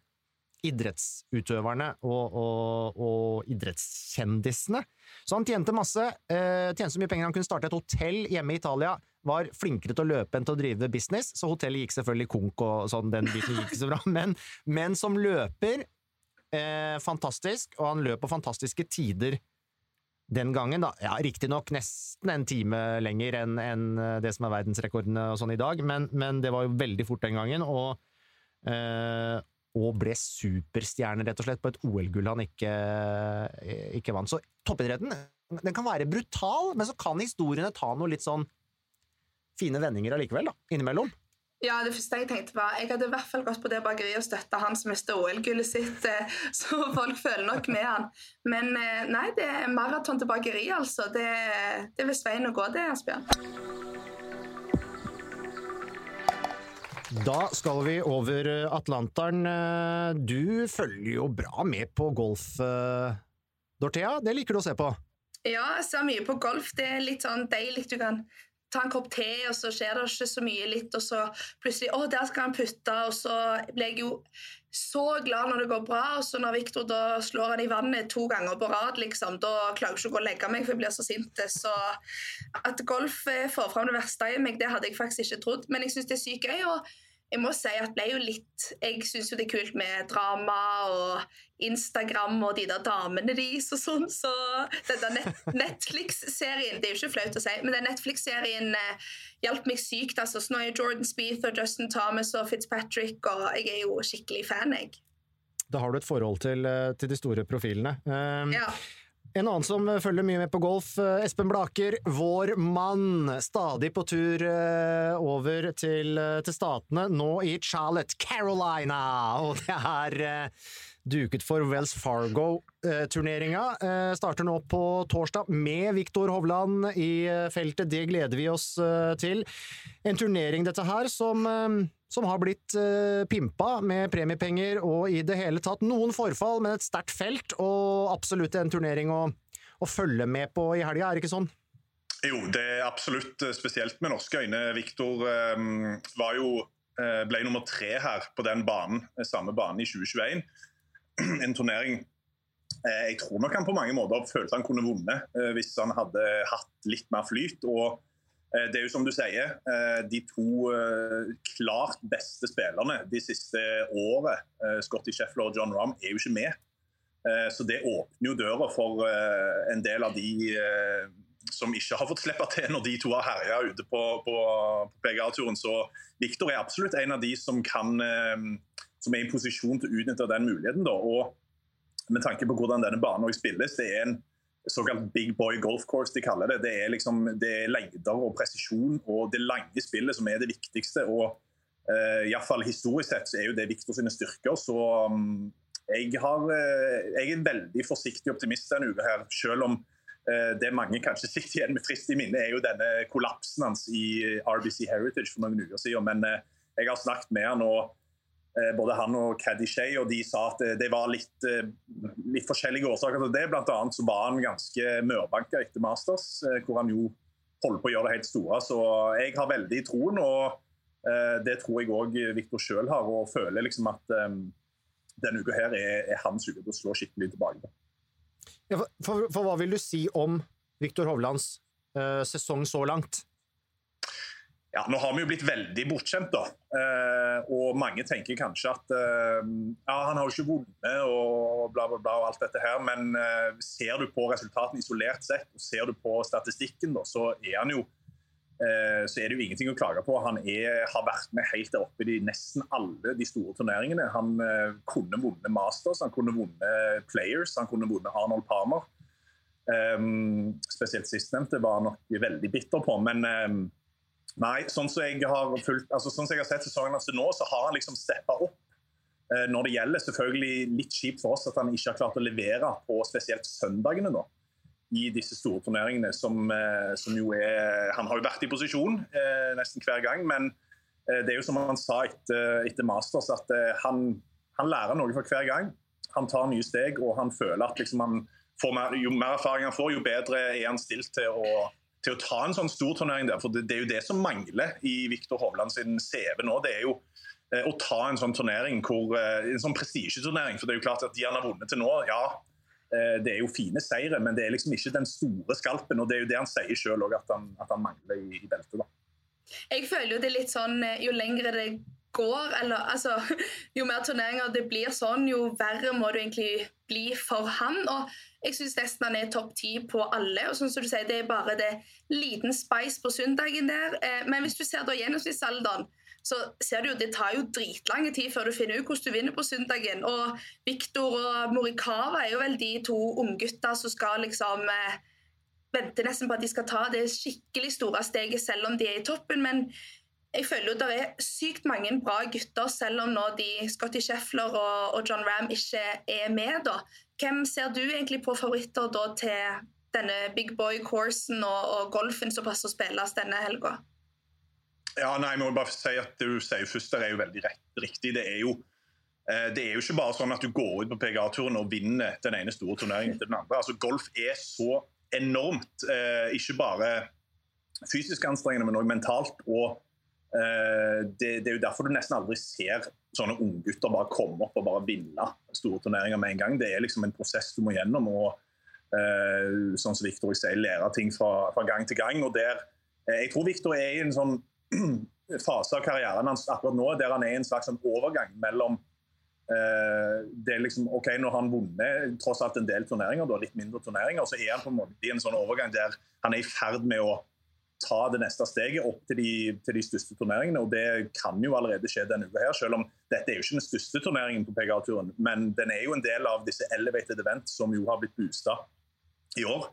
idrettsutøverne og, og, og idrettskjendisene. Så han tjente masse, eh, tjente så mye penger han kunne starte et hotell hjemme i Italia. Var flinkere til å løpe enn til å drive business, så hotellet gikk selvfølgelig konk og sånn, den biten gikk så bra. <laughs> Men, men som løper eh, fantastisk, og han løp på fantastiske tider den gangen. da. Ja, Riktignok nesten en time lenger enn en det som er verdensrekordene og sånn i dag, men, men det var jo veldig fort den gangen. og eh, og ble superstjerne, rett og slett, på et OL-gull han ikke, ikke vant. Så toppidretten den kan være brutal, men så kan historiene ta noe litt sånn fine vendinger allikevel, da, innimellom. Ja, det første jeg tenkte var Jeg hadde i hvert fall gått på det bakeriet og støtta han som mista OL-gullet sitt, eh, <laughs> så folk føler nok med han. Men eh, nei, det er maraton til bakeri, altså. Det, det er visst veien å gå, det, Asbjørn. Da skal vi over Atlanteren. Du følger jo bra med på golf, eh, Dorthea. Det liker du å se på? Ja, jeg ser mye på golf. Det er litt sånn deilig. Du kan ta en kopp te, og så skjer det ikke så mye litt, og så plutselig Å, der skal han putte, og så blir jeg jo så glad når det går bra. Og så når Victor da slår han i vannet to ganger på rad, liksom, da klarer jeg ikke å gå og legge meg, for jeg blir så sint. Så at golf får fram det verste i meg, det hadde jeg faktisk ikke trodd. Men jeg syns det er sykt gøy. og jeg må si at ble jo litt Jeg syns jo det er kult med drama og Instagram og de der damene deres og sånn, så denne net <laughs> Netflix-serien Det er jo ikke flaut å si, men den Netflix-serien eh, hjalp meg sykt. altså. Nå er Jordan Speeth og Justin Thomas og Fitzpatrick, og jeg er jo skikkelig fan, jeg. Da har du et forhold til, eh, til de store profilene. Um, Ja. En annen som følger mye med på golf, eh, Espen Blaker, vår mann. Stadig på tur eh, over til, eh, til statene, nå i Charlotte, Carolina. Og det er, duket for Wells Fargo-turneringa. Starter nå på torsdag med Viktor Hovland i feltet. Det gleder vi oss til. En turnering, dette her, som, som har blitt pimpa med premiepenger og i det hele tatt noen forfall, men et sterkt felt, og absolutt en turnering å, å følge med på i helga, er det ikke sånn? Jo, det er absolutt spesielt med norske øyne. Viktor um, var jo ble nummer tre her på den banen, samme banen i 2021. <clears throat> en turnering eh, jeg tror nok han på mange måter følte han kunne vunnet eh, hvis han hadde hatt litt mer flyt. og eh, det er jo som du sier, De to klart beste spillerne de siste året, Scotty Sheffler og John Rahm, er jo ikke med. Så Det åpner jo døra for en del av de som ikke har fått slippe til når de to har herja ute på, på, på PGA-turen. Så Victor er absolutt en av de som kan som er i posisjon til å utnytte den muligheten. Da. Og med tanke på hvordan denne banen spilles, det er en såkalt big boy golf course, de kaller det. Det er, liksom, det er lengder og presisjon og det lange spillet som er det viktigste. og uh, fall historisk sett så er jo det Victor sine styrker. så um, jeg, har, uh, jeg, er veldig forsiktig optimist denne uka, selv om uh, det mange kanskje sitter igjen med frist i minne, er jo denne kollapsen hans i RBC Heritage for noen uker siden. Men jeg har snakket med han og både han og Caddy Shay, og de sa at det var litt, eh, litt forskjellige årsaker til det. Blant annet så var han ganske mørbanka etter Masters, eh, hvor han jo holder på å gjøre det helt store. Så jeg har veldig troen, og det tror jeg òg Viktor sjøl har. Og føler liksom at denne uka her er, er hans uke til å slå skikkelig tilbake. Ja, for, for, for, hva vil du si om Viktor Hovlands uh, sesong så langt? Ja, Nå har vi jo blitt veldig bortskjemt, da. Eh, og mange tenker kanskje at eh, ja, han har jo ikke vunnet og bla, bla, bla og alt dette her. Men eh, ser du på resultatene isolert sett, og ser du på statistikken, da, så er han jo eh, så er det jo ingenting å klage på. Han er, har vært med helt der oppe i nesten alle de store turneringene. Han eh, kunne vunnet Masters, han kunne vunnet Players, han kunne vunnet Arnold Palmer. Um, spesielt sistnevnte var han nok veldig bitter på. men um, Nei, sånn som jeg har, fulgt, altså, sånn som jeg har sett sesongen hans til nå, så har han liksom steppa opp eh, når det gjelder. Selvfølgelig litt kjipt for oss at han ikke har klart å levere på spesielt søndagene nå i disse store turneringene. Som, eh, som jo er Han har jo vært i posisjon eh, nesten hver gang, men eh, det er jo som han sa etter, etter Masters, at han, han, lærer noe for hver gang. Han tar nye steg, og han føler at liksom han får mer, jo mer erfaring han får, jo bedre er han stilt til å til å ta en sånn stor turnering der. For det, det, er jo det som mangler i Viktor Hovland sin CV nå. Det er jo eh, å ta en sånn turnering, hvor, eh, en sånn prestisjeturnering. For det er jo klart at de han har vunnet til nå, ja, eh, det er jo fine seire, men det er liksom ikke den store skalpen. Og det er jo det han sier sjøl òg, at, at, han mangler i, i beltet. da. Jeg føler jo det er litt sånn jo lengre det går, eller altså <laughs> Jo mer turneringer det blir sånn, jo verre må det egentlig bli for han. Og jeg syns nesten han er topp ti på alle. og sånn som du sier, Det er bare det liten spice på søndagen der. Eh, men hvis du ser da gjennomsnittsalderen, så ser du jo det tar jo dritlang tid før du finner ut hvordan du vinner på søndagen. Og Viktor og Morikawa er jo vel de to unggutta som skal liksom eh, vente nesten på at de skal ta det skikkelig store steget, selv om de er i toppen. men jeg føler jo det er sykt mange bra gutter, selv om nå de Scotty Sheffler og, og John Ram ikke er med. da. Hvem ser du egentlig på favoritter da til denne big boy-coursen og, og, golfen som passer å spilles denne helga? Ja, nei, jeg må bare si at Det du sier først der er jo veldig rett, riktig. Det er jo eh, det er jo ikke bare sånn at du går ut på PGA-turen og vinner den ene store turneringen til den andre. Altså, golf er så enormt, eh, ikke bare fysisk anstrengende, men også mentalt. og det, det, er jo derfor du nesten aldri ser sånne unggutter bare komme opp og bare vinne store turneringer med en gang. Det er liksom en prosess du må gjennom. og uh, sånn som Victor sier, lære ting fra, fra, gang til gang. og der, uh, Jeg tror Victor er i en sånn <clears throat> fase av karrieren hans akkurat nå der han er i en slags sånn overgang mellom uh, det liksom, ok, Nå har han vunnet tross alt en del turneringer, da, litt mindre turneringer, så er han på en måte i en sånn overgang der han er i ferd med å ta det neste steget opp til de, til de, største turneringene. og Det kan jo allerede skje denne uka, her, selv om dette er jo ikke den største turneringen på PGA-turen. Men den er jo en del av disse elevated event som jo har blitt boosta i år.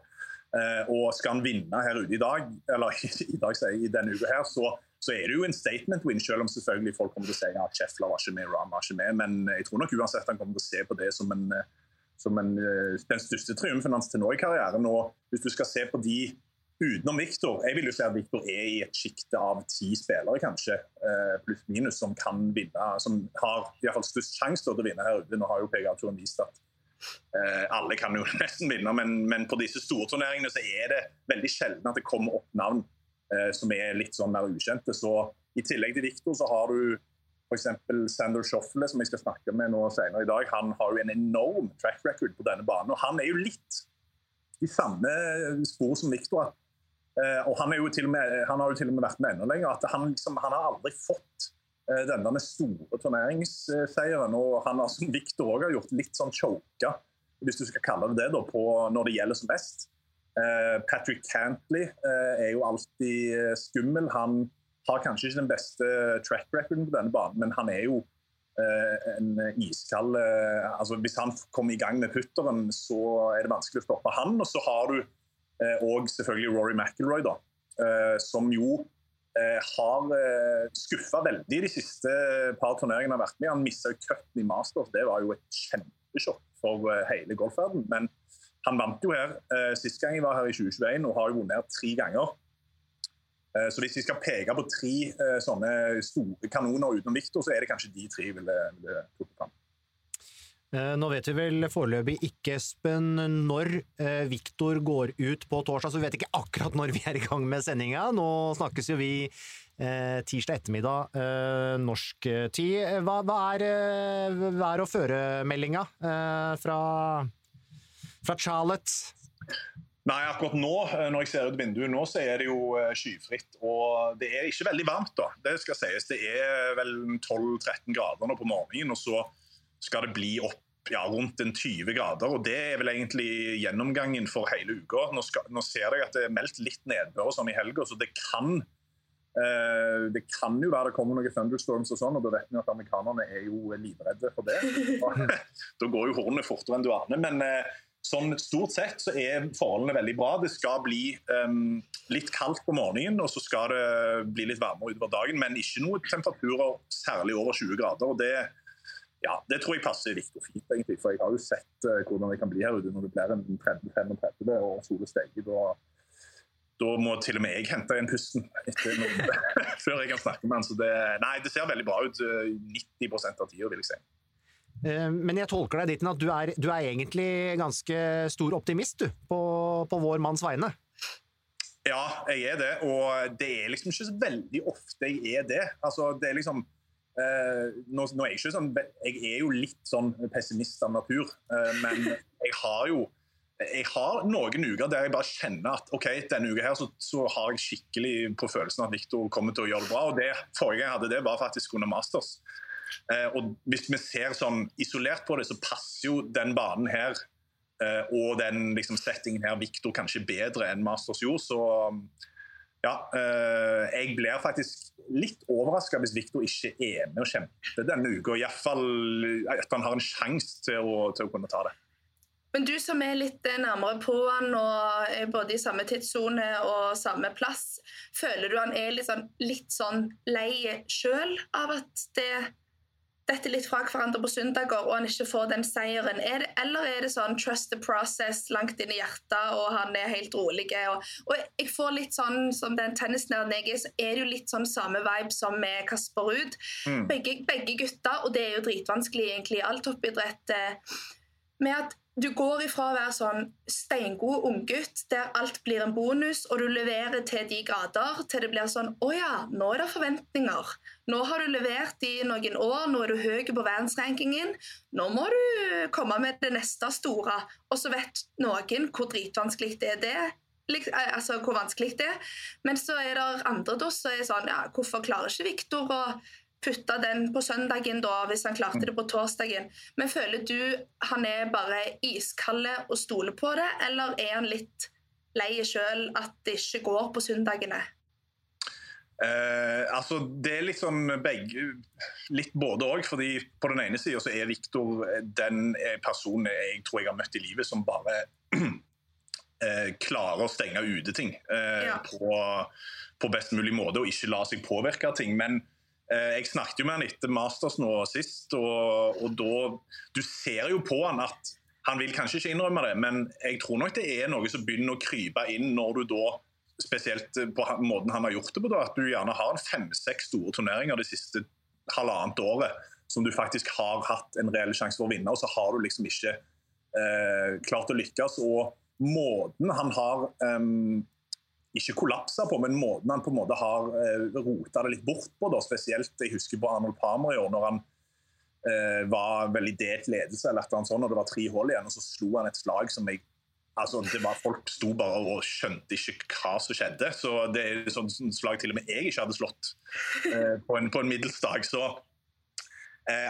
Eh, og skal han vinne her ute i dag, eller <laughs> i dag sier jeg, i denne uka her, så, så, er det jo en statement win, selv om selvfølgelig folk kommer til å si at Scheffler var ikke med, Rahm var ikke med. Men jeg tror nok uansett han kommer til å se på det som, en, som en, den største triumfen hans til nå i karrieren. Og hvis du skal se på de utenom Viktor Jeg vil jo si at Viktor er i et sjikte av ti spillere, kanskje, pluss minus, som kan vinne, som har i hvert fall størst sjanse til å vinne her ute. Nå har jo PGA-turen vist at Eh, alle kan jo <laughs> nesten vinne, men, men, på disse store turneringene så er det veldig sjelden at det kommer opp navn eh, som er litt sånn mer ukjente. Så I tillegg til Victor så har du f.eks. Sander Schoffle, som jeg skal snakke med nå senere i dag. Han har jo en enorm track record på denne banen. og Han er jo litt i samme spor som Victor. Eh, og han, med, han, har jo til og med vært med enda lenger. at Han, liksom, han har aldri fått Eh, denne store turneringsseieren. Og han har, som Victor òg har gjort, litt sånn choka, hvis du skal kalle det det, da, på når det gjelder som mest. Eh, Patrick Cantley eh, er jo alltid skummel. Han har kanskje ikke den beste track recorden på denne banen, men han er jo en iskald altså Hvis han kommer i gang med putteren, så er det vanskelig å stoppe han. Og så har du òg selvfølgelig Rory McIlroy, da, som jo Eh, har eh, skuffa veldig de siste par turneringene han har vært med. Han mista cutten i Masters. Det var jo et kjempesjokk for eh, hele golfverdenen. Men han vant jo her sist gang jeg var her i 2021 og har jo vunnet tre ganger. Så hvis vi skal peke på tre sånne store kanoner utenom Viktor, så er det kanskje de tre jeg ville, ville plukket fram. Eh, nå vet vi vel foreløpig ikke, Espen, når eh, Viktor går ut på torsdag, så vi vet ikke akkurat når vi er i gang med sendinga. Nå snakkes jo vi eh, tirsdag ettermiddag norsk tid. Hva, hva er og føremeldinga eh, fra, fra Charlotte? Nei, akkurat nå når jeg ser ut vinduet nå, så er det jo skyfritt. Og det er ikke veldig varmt, da. Det skal sies. Det er vel 12-13 grader nå på morgenen. og så skal det bli opp ja, rundt en 20 grader. og Det er vel egentlig gjennomgangen for hele uka. Nå, skal, nå ser jeg at det er meldt litt nedbør og sånn i helga, så det kan Uh, det kan jo være det kommer noen thunderstorms, og sånn, og da vet vi at amerikanerne er jo livredde for det. <laughs> da går jo hornet fortere enn du aner. Men uh, sånn stort sett så er forholdene veldig bra. Det skal bli um, litt kaldt på morgenen, og så skal det bli litt varmere utover dagen. Men ikke noen temperaturer særlig over 20 grader. og det ja, det tror jeg passer Viktor fint, egentlig. For jeg har jo sett uh, hvordan det kan bli her ute når det blir en 30-35 og sola steger, Da, da, må til og med jeg hente inn pusten <laughs> før jeg kan snakke med han. Så det, nei, det ser veldig bra ut 90 eh, av tida, vil jeg si. Eh, men jeg tolker deg dit at du er, du er egentlig ganske stor optimist du, på, på vår manns vegne? Ja, jeg er det. Og det er liksom ikke så veldig ofte jeg er det. Altså, det er liksom Uh, nå, nå, er jeg, sånn, jeg er jo litt sånn pessimist av natur, eh, men <laughs> jeg har jo jeg har noen uker der jeg bare kjenner at ok, denne uka her så, så har jeg skikkelig på følelsen at Victor kommer til å gjøre det bra. og det, Forrige gang jeg hadde det, var faktisk under Masters. Eh, og Hvis vi ser sånn isolert på det, så passer jo den banen her og den liksom, settingen her Victor kanskje bedre enn Masters gjorde. så ja, eh, jeg blir faktisk litt overraska hvis Viktor ikke er med og kjemper denne uka. Iallfall at han har en sjanse til, til, å kunne ta det. Men du som er litt nærmere på han og både i samme tidssone og samme plass, føler du han er litt sånn, litt sånn lei sjøl av at det detter litt fra hverandre på søndager og han ikke får den seieren? Er det, eller er det sånn trust the process langt inn i hjertet, og han er helt rolig? Og, og jeg får litt sånn som den tennisnerden jeg er, så er det jo litt sånn samme vibe som med Kasper Ruud. Mm. Begge, begge gutter, og det er jo dritvanskelig egentlig i all toppidrett, eh, med at du går ifra å være sånn steingod unggutt der alt blir en bonus, og du leverer til de grader, til det blir sånn Å ja, nå er det forventninger. Nå har du levert i noen år, nå er du høy på verdensrankingen. Nå må du komme med det neste store. Og så vet noen hvor dritvanskelig det er det. Eh, altså hvor vanskelig det er. Men så er det andre da, som er sånn Ja, hvorfor klarer ikke Viktor å putte den på søndagen, da, hvis han klarte det på torsdagen. Men føler du han er bare iskald og stoler på det, eller er han litt lei sjøl at det ikke går på søndagene? Eh, altså, Det er liksom begge, litt både òg. fordi På den ene sida er Viktor den personen jeg tror jeg har møtt i livet som bare <clears throat> eh, klarer å stenge ute ting eh, Ja. på, på best mulig måte, og ikke la seg påvirke av ting. Men jeg snakket jo med han etter Masters nå sist, og, og da Du ser jo på han at han vil kanskje ikke innrømme det, men jeg tror nok det er noe som begynner å krype inn når du da Spesielt på måten han har gjort det på, da, at du gjerne har fem-seks store turneringer det siste halvannet året som du faktisk har hatt en reell sjanse for å vinne, og så har du liksom ikke eh, klart å lykkes. Og måten han har em, ikke kollapsa på, men måten han på en måte har eh, rota det litt bort på, da, spesielt jeg husker på Arnold Palmer i år, når han eh, var veldig delt ledelse, eller et eller annet sånt, og det var tre hull igjen, og så slo han et slag som jeg altså det var Folk sto bare og skjønte ikke hva som skjedde. så Det er et slag til og med jeg ikke hadde slått eh, på, en, på en middels dag. så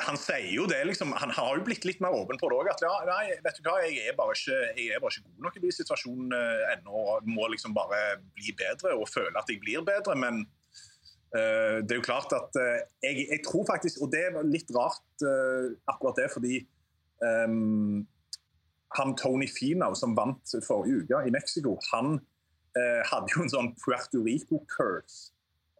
han sier jo det, liksom, han har jo blitt litt mer åpen på det òg. At ja, nei, vet du hva, jeg er bare ikke, jeg er bare ikke god nok i de situasjonene ennå. og Må liksom bare bli bedre og føle at jeg blir bedre. Men uh, det er jo klart at uh, jeg, jeg tror faktisk Og det er litt rart uh, akkurat det, fordi um, han Tony Finau som vant forrige uke i Mexico, han eh, hadde jo en sånn Puerto Rico-curse.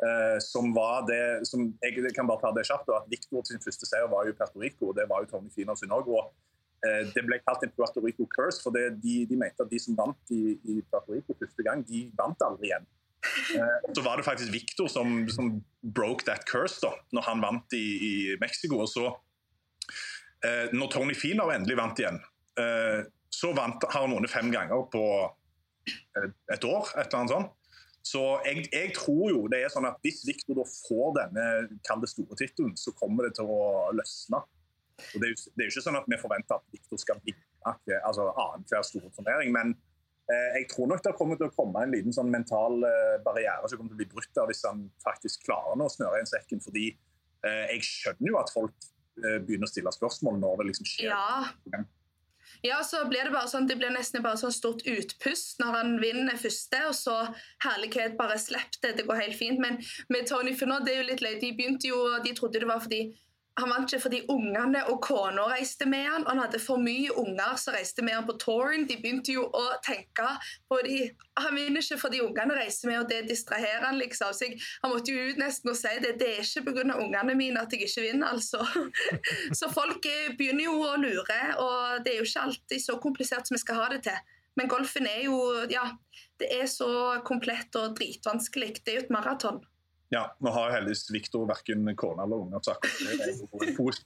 Eh, som var det som, Jeg kan bare ta det kjapt, at Victor sin første seier var jo Puerto Rico, og det var jo Tony Finans i Norge. og det ble kalt en Puerto Rico curse, for det, de, de mente at de som vant i, i Puerto Rico første gang, de vant aldri igjen. Eh, så var det faktisk Victor som, som broke that curse da, når han vant i, i Mexico. og så eh, Når Tony Finau endelig vant igjen, eh, så vant, har han vunnet fem ganger på eh, et år. et eller annet sånt. Så jeg, jeg tror jo det er sånn at hvis Victor da får denne kall det store tittelen, så kommer det til å løsne. Og det, er jo, det er jo ikke sånn at vi forventer at Victor skal vinne altså, annenhver store turnering, men eh, jeg tror nok det kommer til å komme en liten sånn mental eh, barriere som kommer til å bli brutt der hvis han faktisk klarer nå å snøre igjen sekken. fordi eh, jeg skjønner jo at folk eh, begynner å stille spørsmål når det liksom skjer. Ja. Ja, så blir det bare sånn, det blir nesten bare sånn stort utpust når han vinner første, og så herlighet, bare slipp det, det går helt fint. Men med Tony Funner, det er jo litt løye. De begynte jo, de trodde det var fordi han vant ikke fordi ungene og kona reiste med han, og han hadde for mye unger som reiste med han på touren. De begynte jo å tenke på de Han vinner ikke fordi ungene reiser med, og det distraherer han, liksom. Så jeg, han måtte jo ut nesten og si det. Det er ikke pga. ungene mine at jeg ikke vinner, altså. <laughs> Så folk eh, begynner jo å lure, og det er jo ikke alltid så komplisert som vi skal ha det til. Men golfen er jo Ja, det er så komplett og dritvanskelig. Det er jo et maraton. Ja, Nå har heldigvis Viktor verken kone eller unger. så.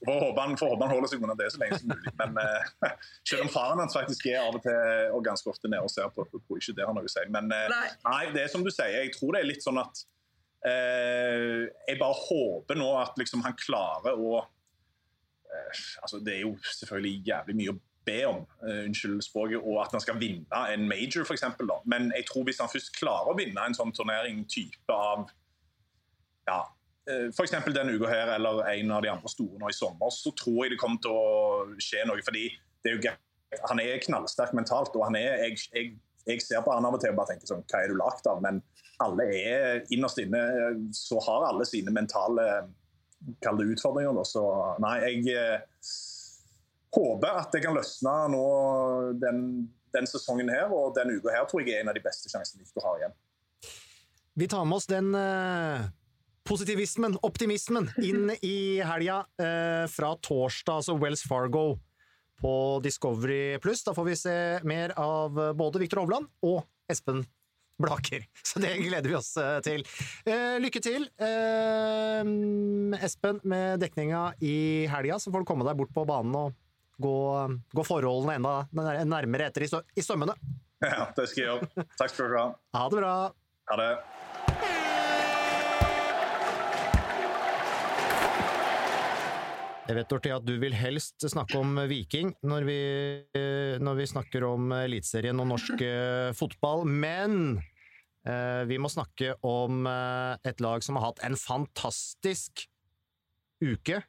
Får håpe han, holder seg unna det så lenge som mulig. Men uh, selv om faren hans faktisk er av og til og ganske ofte nede og ser på, tror jeg ikke det har noe å si. Men uh, Nei. nei, det er som du sier, jeg tror det er litt sånn at uh, Jeg bare håper nå at liksom han klarer å altså Det er jo selvfølgelig jævlig mye å be om, unnskyld språket, og at han skal vinne en major, f.eks. Men jeg tror hvis han først klarer å vinne en sånn turnering type av ja, eh, F.eks. denne uka her, eller en av de andre store nå i sommer, så tror jeg det kommer til å skje noe. fordi er jo, han er knallsterk mentalt. og han er, jeg, jeg, jeg ser på han av og til og bare tenker sånn, hva er du lagd av? Men alle er innerst inne så har alle sine mentale kall det utfordringer. Så nei, jeg eh, håper at det kan løsne nå den, den sesongen her. Og den uka her tror jeg er en av de beste sjansene Victor har igjen. Vi tar med oss den eh, positivismen, optimismen, <laughs> inn i helga eh, fra torsdag, altså Wells Fargo på Discovery Pluss. Da får vi se mer av både Viktor Hovland og Espen Blaker. <laughs> Så det gleder vi oss eh, til. Eh, lykke til, eh, Espen, med dekninga i helga, så får du komme deg bort på banen og gå, gå forholdene enda nærmere etter i, stø i sømmene. <laughs> Ja, det skal jeg gjøre. Takk skal du ha. Ha det bra. Ha det. Jeg vet Dorthea, at du vil helst snakke om Viking når vi, når vi snakker om Eliteserien og norsk eh, fotball, men eh, vi må snakke om eh, et lag som har hatt en fantastisk uke.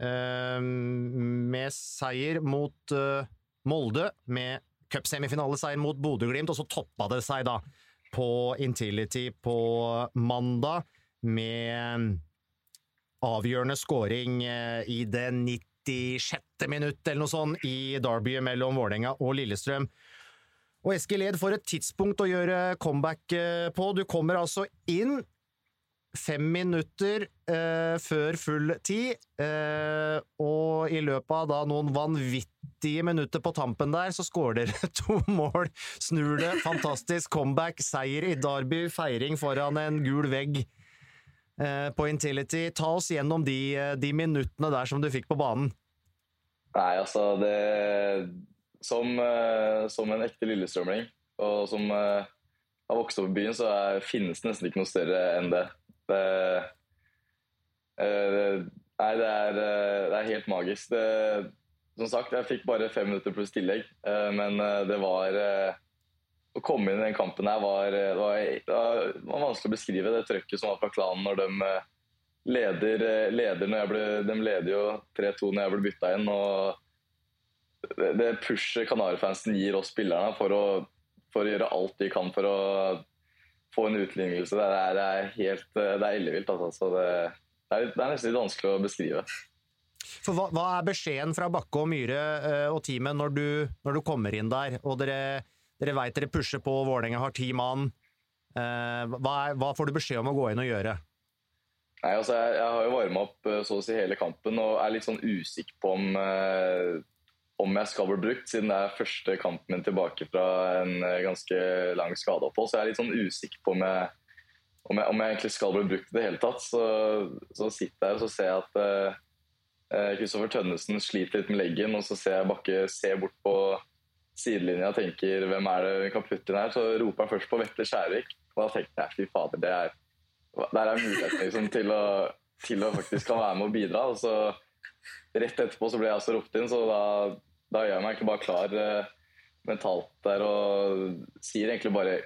Eh, med seier mot eh, Molde, med cupsemifinaleseier mot Bodø-Glimt, og så toppa det seg da på Intility på mandag med avgjørende scoring eh, i det 96. minutt eller noe sånt i derbyet mellom Vålerenga og Lillestrøm. Og Eskil Ed for et tidspunkt å gjøre comeback eh, på. Du kommer altså inn fem minutter eh, før full tid, eh, og i løpet av da noen vanvittige minutter på tampen der, så skårer dere <laughs> to mål. Snur det. Fantastisk comeback. Seier i Derby. Feiring foran en gul vegg på Intility. Ta oss gjennom de, eh, de minuttene der som du fikk på banen. Nei, altså det Som, eh, som en ekte lillestrømling, og som eh, har vokst opp i byen, så er, finnes det nesten ikke noe større enn det. Det, eh, nei, det er, eh, det er helt magisk. Det, som sagt, jeg fikk bare fem minutter pluss tillegg, eh, men eh, det var eh, Å komme inn i den kampen her var, var, var, var vanskelig å beskrive det trøkket som var fra klanen når de eh, leder, eh, leder når ble, De leder jo 3-2 når jeg ble bytta inn. og Det, det pushet Kanarifansen gir oss spillerne for å, for å gjøre alt de kan for å få en utlignelse. Det er, det er helt det er ellevilt. Altså. Det, det, er, det er nesten litt vanskelig å beskrive. For hva, hva er beskjeden fra Bakke og Myhre eh, og teamet når du, når du kommer inn der, og dere, dere veit dere pusher på, Vålerenga har ti mann. Eh, hva, er, hva får du beskjed om å gå inn og gjøre? Nei, altså, jeg, jeg har jo varma opp eh, så å si hele kampen og er litt sånn usikker på om, eh, om jeg skal bli brukt, siden det er første kampen min tilbake fra en eh, ganske lang skadeopphold. Så jeg er litt sånn usikker på om jeg, om jeg, om jeg egentlig skal bli brukt i det hele tatt. Så, så sitter jeg her og ser at Kristoffer uh, Tønnesen sliter litt med leggen, og så ser jeg Bakke se bort på sidelinja tenker hvem er det vi kan putte inn her? Så roper jeg først på Vetle Skjærvik. Og da tenkte jeg fy fader, det er, der er muligheten liksom, til, å, til å faktisk kan være med og bidra. Og så rett etterpå så ble jeg også ropt inn, så da, da gjør jeg meg egentlig bare klar uh, mentalt der og sier egentlig bare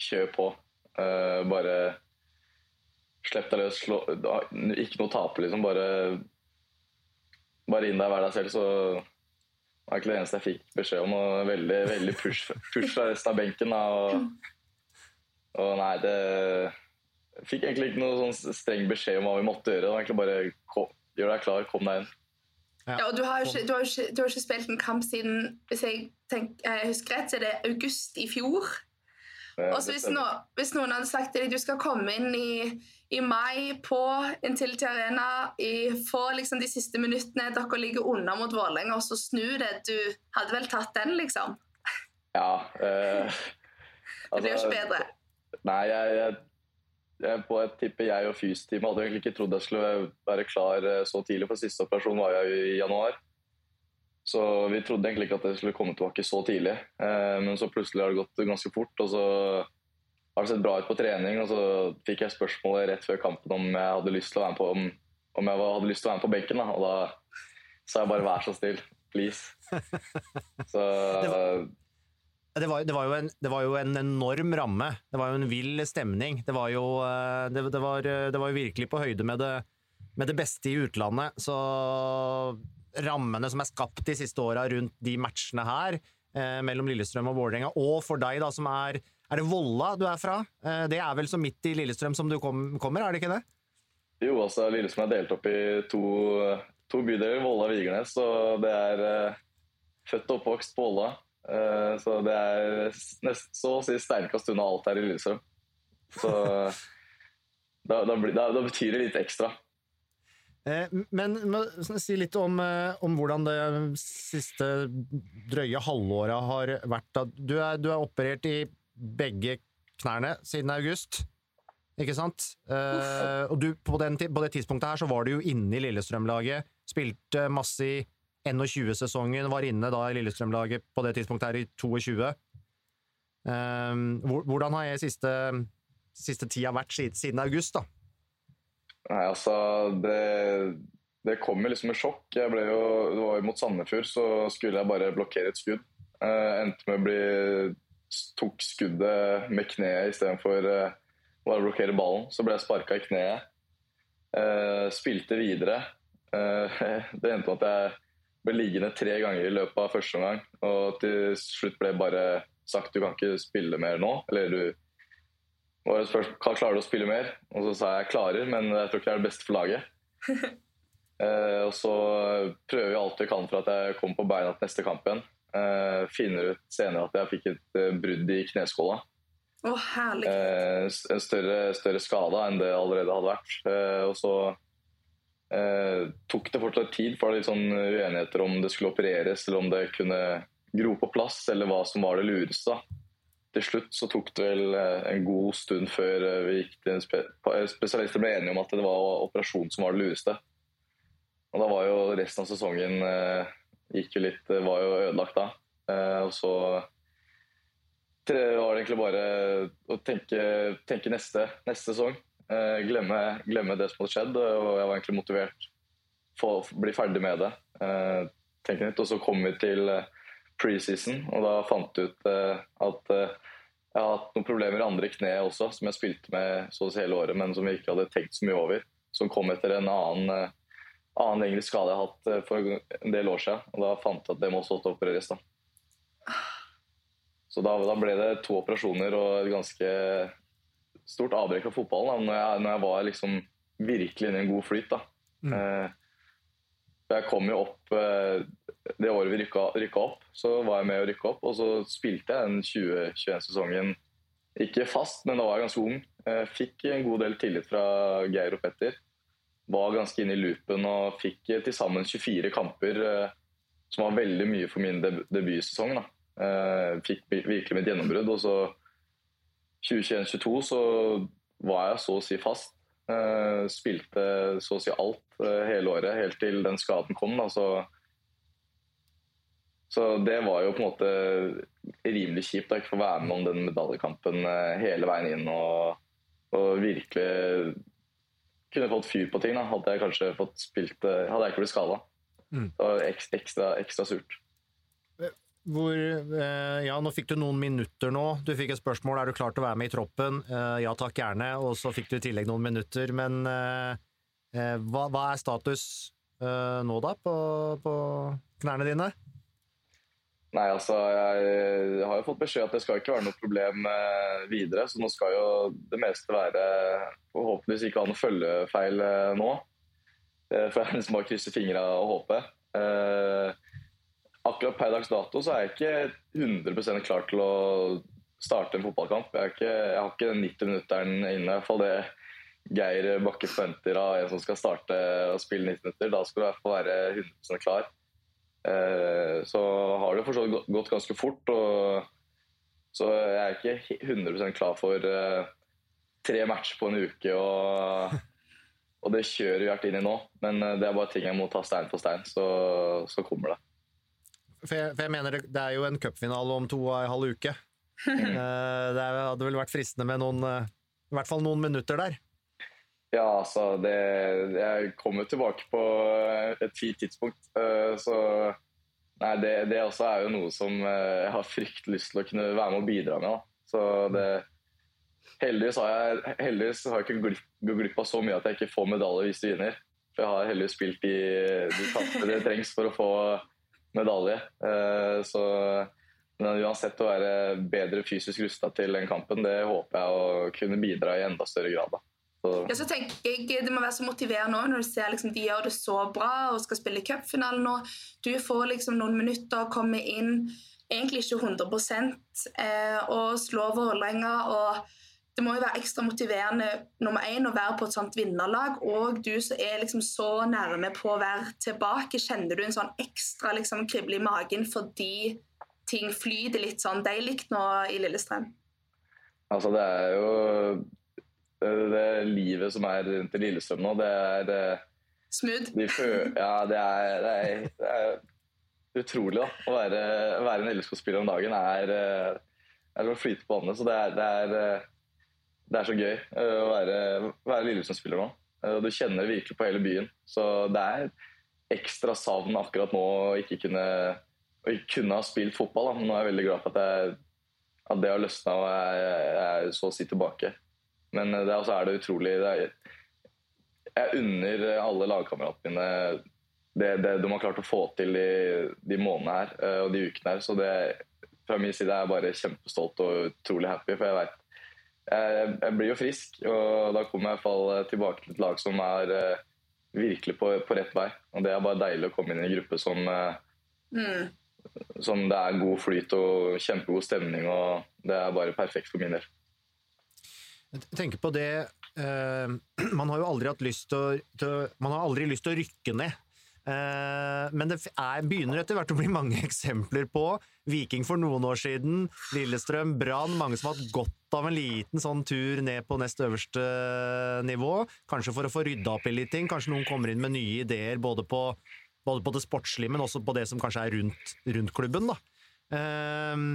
kjør på. Uh, bare slipp deg løs. Slå, ikke noe tape, liksom. Bare, bare inn der, vær deg selv, så det var ikke det eneste jeg fikk beskjed om. Og veldig, veldig push, push fra resten av benken. Og, og nei, det fikk egentlig ikke noe sånn streng beskjed om hva vi måtte gjøre. Det var egentlig bare kom, gjør deg klar, kom deg inn. Ja, og du har, ikke, du, har ikke, du har ikke spilt en kamp siden hvis jeg, tenk, jeg husker rett, så er det august i fjor. Og hvis, no, hvis, noen hadde sagt til deg du skal komme inn i, i mai på Intility Arena i, få liksom de siste minuttene dere ligger unna mot Vålerenga, og så snu det Du hadde vel tatt den, liksom? Ja. Eh, altså, <laughs> det blir jo ikke bedre. Nei, jeg, jeg, jeg på et tippe jeg og FYS-teamet hadde egentlig ikke trodd jeg skulle være klar så tidlig, for siste operasjon var jeg i januar. Så vi trodde egentlig ikke at det skulle komme tilbake så tidlig. Eh, men så plutselig har det gått ganske fort. Og så har det sett bra ut på trening. Og så fikk jeg spørsmålet rett før kampen om jeg hadde lyst til å være med på, om, om jeg hadde lyst til å være med på benken. Da. Og da sa jeg bare 'vær så snill, please'. <laughs> Så det var, det var, det, en, det var, jo en, enorm ramme. Det var jo en vill stemning. Det var jo, det, var, det var jo virkelig på høyde med det, med det beste i utlandet. Så rammene som er skapt de siste åra rundt de matchene her, eh, mellom Lillestrøm og Vålerenga, og for deg, da, som er Er det Volla du er fra? Eh, det er vel så midt i Lillestrøm som du kom, kommer, er det ikke det? Jo, altså Lillestrøm er delt opp i to, to bydeler, Volla og Vigernes. Så det er eh, født og oppvokst på Volla. Eh, så det er nest, så å si sterkest unna alt her i Lillestrøm. Så <laughs> da, da, da, da betyr det litt ekstra. Eh, men si litt om, eh, om, hvordan det siste drøye halvåret har vært. Du er, du er, operert i begge knærne siden august, ikke sant? Uh, og du, på, den, på, det tidspunktet her så var du jo inne i Lillestrøm-laget. Spilte masse i 21-sesongen, var inne da i Lillestrøm-laget på det tidspunktet her i 22. Uh, hvordan har jeg siste, siste tida vært siden august, da? Nei, altså Det, det kom jo liksom med sjokk. Jeg ble jo, det var jo Mot Sandefjord så skulle jeg bare blokkere et skudd. Uh, endte med å bli Tok skuddet med kneet istedenfor uh, bare å blokkere ballen. Så ble jeg sparka i kneet. Uh, spilte videre. Uh, <laughs> det endte med at jeg ble liggende tre ganger i løpet av første omgang. Og til slutt ble jeg bare sagt du kan ikke spille mer nå. Eller du og spørs, klarer du å spille mer? Og så sa jeg klarer, men jeg tror ikke det er det beste for laget. <laughs> eh, og så prøver vi alt vi kan for at jeg kommer på beina til neste kamp igjen. Eh, finner ut senere at jeg fikk et eh, brudd i kneskåla. Herlig. Eh, en større, større skade enn det allerede hadde vært. Eh, og så eh, tok det fortsatt tid, for det var litt sånn uenigheter om det skulle opereres, eller om det kunne gro på plass, eller hva som var det lureste. da. Til slutt så tok det vel eh, en god stund før eh, vi gikk til en spe spesialister ble enige om at det var operasjon som var det lureste. Og da var jo resten av sesongen eh, gikk jo litt, var jo ødelagt da. Eh, og så var det egentlig bare å tenke, tenke neste, neste sesong. Eh, glemme, glemme, det som hadde skjedd. Og jeg var egentlig motivert for å bli ferdig med det. Eh, tenke nytt. Og så kom vi til preseason, og da fant jeg ut at jeg har hatt noen problemer i andre kne også, som jeg spilte med så å si hele året, men som jeg ikke hadde tenkt så mye over. Som kom etter en annen, annen lengre skade jeg har hatt for en del år siden. Og da fant jeg at det må også opereres. da. Så da, da, ble det to operasjoner og et ganske stort avbrekk av fotballen. Da, når, jeg, når jeg var liksom virkelig inne i en god flyt. da. Mm. Eh, jeg kom jo opp eh, Det året vi rykka, opp, så var jeg med å rykke opp. Og så spilte jeg den 2021-sesongen ikke fast, men da var jeg ganske ung. Jeg fikk en god del tillit fra Geir og Petter. Var ganske inne i loopen og fikk til sammen 24 kamper, eh, som var veldig mye for min deb debutsesong. da. Uh, fikk virkelig mitt gjennombrudd. Og så 2021-2022 så var jeg så å si fast. Uh, spilte så å si alt hele året, helt til den skaden kom. Da, så, så, det var jo på en måte rimelig kjipt å ikke få være med om den medaljekampen hele veien inn. Og, og, virkelig kunne fått fyr på ting. Da. Hadde jeg kanskje fått spilt Hadde jeg ikke blitt skada. Mm. Det var ekstra, ekstra surt. Hvor, eh, ja, nå fikk du noen minutter nå. Du fikk et spørsmål er du klar til å være med i troppen. Eh, ja takk, gjerne. Og så fikk du i tillegg noen minutter. Men eh, eh hva, hva, er status eh, nå, da, på, på, knærne dine? Nei, altså, jeg, har jo fått beskjed at det skal ikke være noe problem eh, videre. Så nå skal jo det meste være Forhåpentligvis ikke ha noe følgefeil nå. For jeg liksom bare krysse fingra og håpe. Eh, akkurat per dags dato så er jeg ikke 100% klar til å starte en fotballkamp. Jeg, ikke, jeg har ikke den 90-minutteren inne. i hvert fall det Geir Bakke forventer av en som skal starte og spille 90 minutter. Da skal du i hvert fall være 100 klar. Eh, så har det fortsatt gått ganske fort. Og, så jeg er ikke 100 klar for eh, tre matcher på en uke. Og, <laughs> og det kjører vi vært inn i nå. Men eh, det er bare ting jeg må ta stein for stein, så, så kommer det. For jeg, for jeg mener det, det, er jo en cupfinale om to og en halv uke. <laughs> Det hadde vel vært fristende med noen I hvert fall noen minutter der. Ja, altså det, Jeg kommer tilbake på et fint tidspunkt. Eh, så nei, det, det også er jo noe som jeg har fryktelig lyst til å kunne være med og bidra med. Så det Heldigvis har jeg, heldigvis har jeg ikke gått glipp, glipp av så mye at jeg ikke får medalje hvis du vinner. For jeg har heldigvis spilt i de kampene det trengs for å få medalje. Eh, så men uansett å være bedre fysisk rusta til den kampen, det håper jeg å kunne bidra i enda større grad. da. Ja, så tenker jeg Det må være så motiverende når du ser liksom, de gjør det så bra og skal spille cupfinale nå. Du får liksom noen minutter, komme inn egentlig ikke 100 eh, og slå Vålerenga. og det må jo være ekstra motiverende nummer én å være på et sånt vinnerlag. Og du som er liksom så nærme på å være tilbake, kjenner du en sånn ekstra liksom, krible i magen fordi ting flyter litt sånn deilig nå i Lillestrøm? Altså, det er jo det, livet som er rundt i Lillestrøm nå, det er Smooth? De ja, det er, det er, det er utrolig da, å være, være en LSK-spiller om dagen. er, er å flyte på vannet. Så det er, det er det er så gøy eh, å være, være Lillestrøm-spiller nå. Eh, du kjenner virkelig på hele byen. Så det er ekstra savn akkurat nå å ikke kunne, å ikke kunne ha spilt fotball. Da. Nå er jeg veldig glad for at, jeg, at det har løsna og jeg, er så å si tilbake. Men eh, det er, er det utrolig det er, Jeg unner alle lagkameratene mine det, det, de har klart å få til de, de månedene her og de ukene her. Så det, fra min side er jeg bare kjempestolt og utrolig happy. For jeg vet jeg, jeg, blir jo frisk, og da kommer jeg i hvert fall tilbake til et lag som er virkelig på, på, rett vei. Og Det er bare deilig å komme inn i en gruppe som, mm. som det er god flyt og kjempegod stemning. og Det er bare perfekt for min del. Jeg tenker på det eh, <clears throat> Man har jo aldri hatt lyst til å, til, Man har aldri lyst til å rykke ned. Eh, men det er, begynner etter hvert å bli mange <laughs> eksempler på Viking for noen år siden, Lillestrøm, Brann, mange som har hatt godt av en liten sånn tur ned på nest øverste nivå. Kanskje for å få rydda opp i litt ting. Kanskje noen kommer inn med nye ideer både på, både på det sportslige, men også på det som kanskje er rundt, rundt klubben. da. Eh,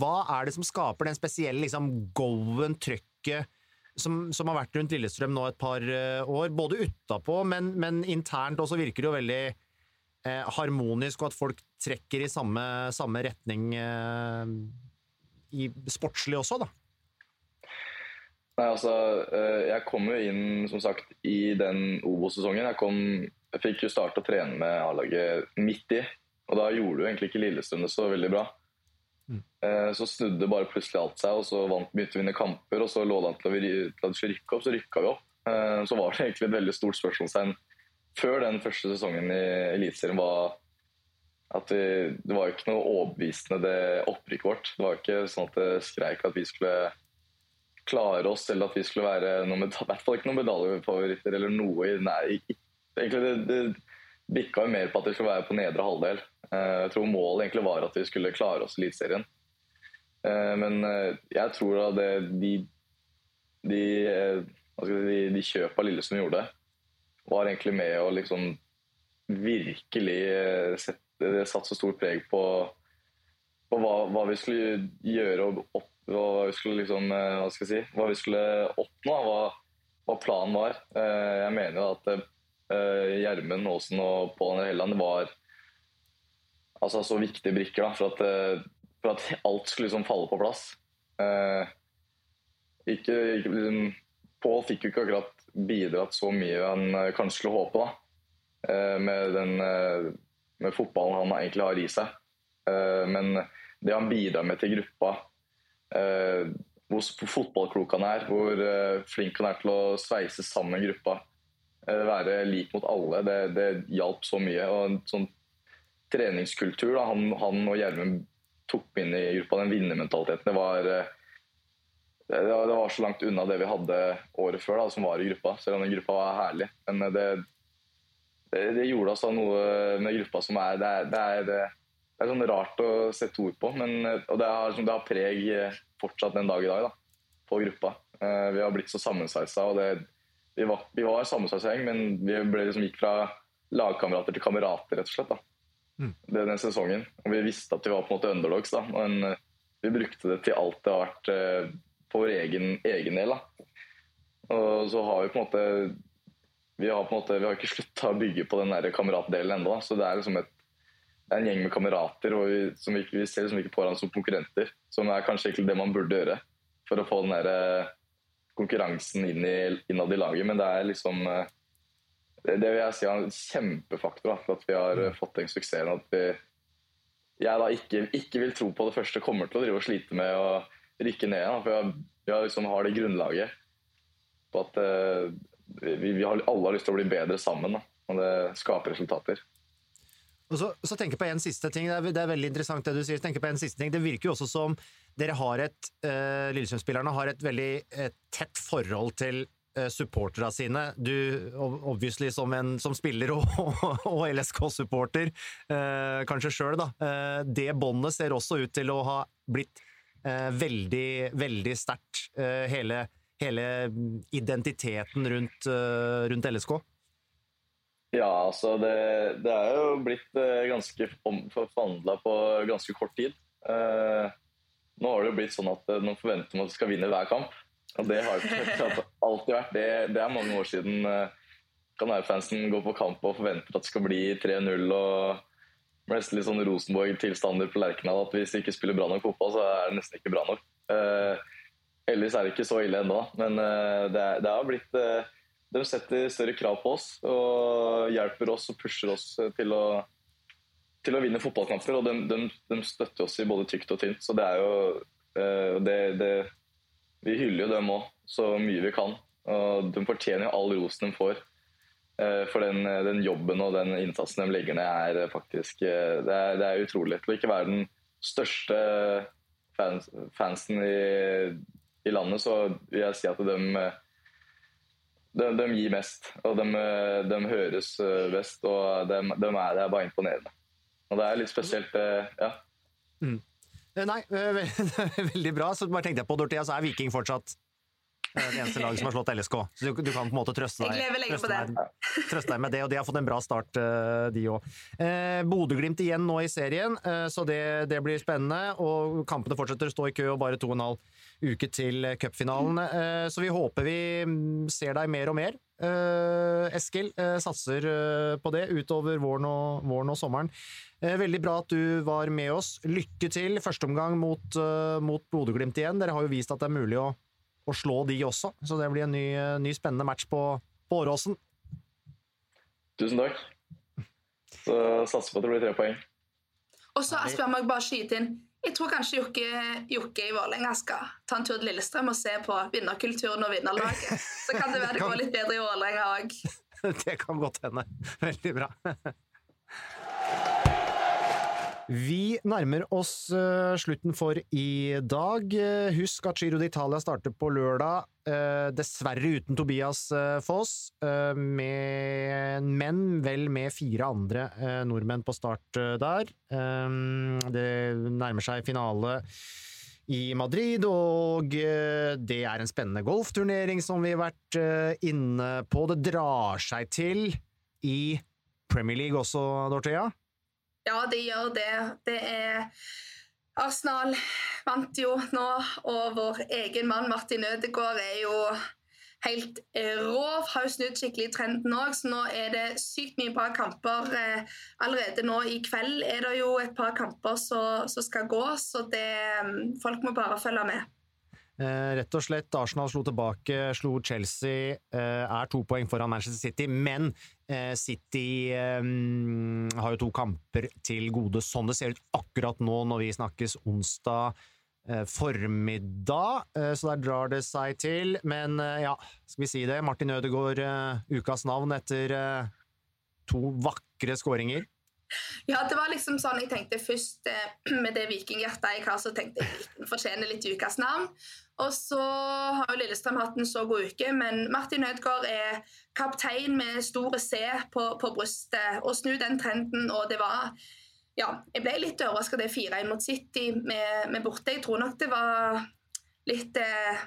hva er det som skaper den spesielle liksom, go-en, trøkket, som, som, har vært rundt Lillestrøm nå et par uh, år? Både utapå, men, men, internt også virker det jo veldig eh, harmonisk, og at folk trekker i samme, samme retning eh, i sportslig også, da. Nei, altså, Jeg kom jo inn som sagt i den Obo-sesongen. Jeg, jeg fikk jo starte å trene med A-laget midt i. Og da gjorde jo egentlig ikke Lillestrøm det så veldig bra. Mm. Så snudde bare plutselig alt seg, og så vant, begynte vi å vinne kamper. Og så lå det an til at vi skulle rykke opp, så rykka vi opp. Eh, så var det egentlig et veldig stort spørsmålstegn før den første sesongen i Eliteserien var at vi, det var ikke noe overbevisende det opprykket vårt. Det var ikke sånn at det skreik at vi skulle klare oss, eller at vi skulle være noen, i hvert fall ikke noen medaljefavoritter eller noe Nei, egentlig det, det bikka jo mer på at vi skulle være på nedre halvdel. Eh, jeg tror målet egentlig var at vi skulle klare oss i Eliteserien. Eh, men eh, jeg tror at de, de, de, de kjøpa Lillesund gjorde, var egentlig med å liksom virkelig sette, Det satte så stort preg på, på hva, hva, vi skulle gjøre og opp, hva vi skulle liksom, hva skal jeg si, hva vi skulle oppnå, hva, hva planen var. Jeg mener at Gjermund Aasen og Pål Helland var altså, så viktige brikker da, for, at, eh, for at alt skulle liksom falle på plass. Eh, ikke, ikke liksom, Pål fikk jo ikke akkurat bidratt så mye han eh, kanskje skulle håpe, da. Eh, med den eh, med fotballen han egentlig har i seg. Eh, men det han bidrar med til gruppa, hvor fotballklok han er, hvor flink han er til å sveise sammen gruppa, være lik mot alle, det, det hjalp så mye. og en sånn treningskultur da, han, han, og Gjermund tok inn i gruppa, den vinnermentaliteten. Det var, eh, det, det var så langt unna det vi hadde året før, da, som var i gruppa. Selv om den gruppa var herlig. Men eh, det, det, det gjorde altså noe med gruppa som er Det er, det er, det er sånn rart å sette ord på, men, eh, og det har, det har, preg fortsatt den dag i dag da, på gruppa. Vi har blitt så sammensveisa. Vi var, vi var sammensveisa gjeng, men vi liksom gikk fra lagkamerater til kamerater, rett og slett. da mm. denne sesongen. Og vi visste at vi var på en måte underdogs, da. men eh, vi brukte det til alt det har vært eh, på vår egen, egen del. Da. Og så har vi på en måte vi har på en måte, vi har ikke slutta å bygge på den der kameratdelen ennå. Så det er liksom et, det er en gjeng med kamerater og vi, som vi, vi ser liksom ikke på hverandre som konkurrenter. Som er kanskje egentlig det man burde gjøre for å få den der eh, konkurransen inn i, innad i laget. Men det er liksom det, vil jeg si er en kjempefaktor da, for at vi har mm. fått den suksessen. At vi, jeg da ikke, ikke, vil tro på det første kommer til å drive og slite med å rykke ned. igjen. for jeg liksom har det grunnlaget på at uh, vi, vi, har, alle har lyst til å bli bedre sammen. Da, og det skaper resultater. Og så, så tenker jeg på en siste ting, det er, det er, veldig interessant det du sier. tenker på en siste ting. Det virker jo også som dere har et, uh, Lillesund-spillerne har et veldig et tett forhold til supporterne sine. Du, obviously som, en, som spiller og, <laughs> og LSK-supporter, eh, kanskje sjøl, da. Eh, det båndet ser også ut til å ha blitt eh, veldig, veldig sterkt. Eh, hele, hele, identiteten rundt, eh, rundt, LSK. Ja, altså det, det er jo blitt ganske forvandla på ganske kort tid. nå har det jo blitt sånn at man forventer man skal vinne hver kamp. Og det har alltid vært. Det, det, er mange år siden uh, Kanarifansen går på kamp og forventer at det skal bli 3-0. og nesten litt sånn Rosenborg-tilstander på Lerkendal at hvis de ikke spiller bra nok fotball, så er det nesten ikke bra nok. Uh, heldigvis er det ikke så ille ennå, men uh, det, det, har blitt De setter større krav på oss og hjelper oss og pusher oss til å, til å vinne fotballkamper. Og de, de, de, støtter oss i både tykt og tynt. Så det er jo det, det vi hyller jo dem òg så mye vi kan. Og de fortjener jo all rosen de får. Eh, for den, den, jobben og den innsatsen de legger ned, er faktisk det er, det er utrolig. Til å ikke være den største fans, fansen i, i, landet, så vil jeg si at de, de, de gir mest. Og de, de, høres best, og de, er, det er bare imponerende. Og det er litt spesielt, ja. Mm. Nei, <laughs> veldig bra. Så bare tenkte jeg på Dorthea, så er Viking fortsatt det eneste laget som har slått LSK. Så du, du, kan på en måte trøste deg, trøste deg, trøste deg med det, og de har fått en bra start, de òg. Eh, Bodø-Glimt igjen nå i serien, eh, så det, det, blir spennende. Og kampene fortsetter å stå i kø, og bare to og en halv uke til cupfinalen. Eh, så vi håper vi mm, ser deg mer og mer. Eh, Eskil eh, satser på det utover våren og, våren og sommeren. Veldig bra at du var med oss. Lykke til førsteomgang mot, mot Bodø-Glimt igjen. Dere har jo vist at det er mulig å å slå de også. Så det blir en ny, ny spennende match på, på Åråsen. Tusen takk. Så satser på at det blir tre poeng. Og så Asbjørn, må bare skyte inn. Jeg tror kanskje Jokke, Jokke i Vålerenga skal ta en tur til Lillestrøm og se på vinnerkulturen og vinnerlaget. Så kan det være det går litt bedre i Vålerenga òg. <laughs> Det kan godt hende. Veldig bra. Vi nærmer oss uh, slutten for i dag. Uh, husk at Giro d'Italia starter på lørdag, uh, dessverre uten Tobias Foss, men vel med fire andre nordmenn på start der. det nærmer seg finale i Madrid, og det er en spennende golfturnering som vi har vært inne på. Det drar seg til i Premier League også, Dorthea? Ja, det gjør det. Det er Arsenal vant jo nå, og vår egen mann Martin Ødegaard er jo helt rå. Har jo snudd skikkelig trenden òg, så nå er det sykt mye bra kamper. Eh, allerede nå i kveld er det jo et par kamper som skal gå, så det, mm, folk må bare følge med. Eh, rett og slett, Arsenal slo tilbake, slo Chelsea, eh, er to poeng foran Manchester City, men eh, City har jo to kamper til gode, sånn det ser ut akkurat nå når vi snakkes onsdag formiddag, så der drar det seg til. Men ja, skal vi si det, Martin Ødegaard, ukas navn etter to vakre skåringer. Ja, det var liksom sånn jeg tenkte først <clears throat> med det vikinghjertet jeg har, så tenkte jeg Viking fortjener litt ukas navn. Og så har jo Lillestrøm hatt en så god uke, men Martin Ødegaard er kaptein med store C på, på brystet. Og snu den trenden, og det var Ja, jeg ble litt overraska det 4-1 mot City med, med, borte. Jeg tror nok det var litt eh,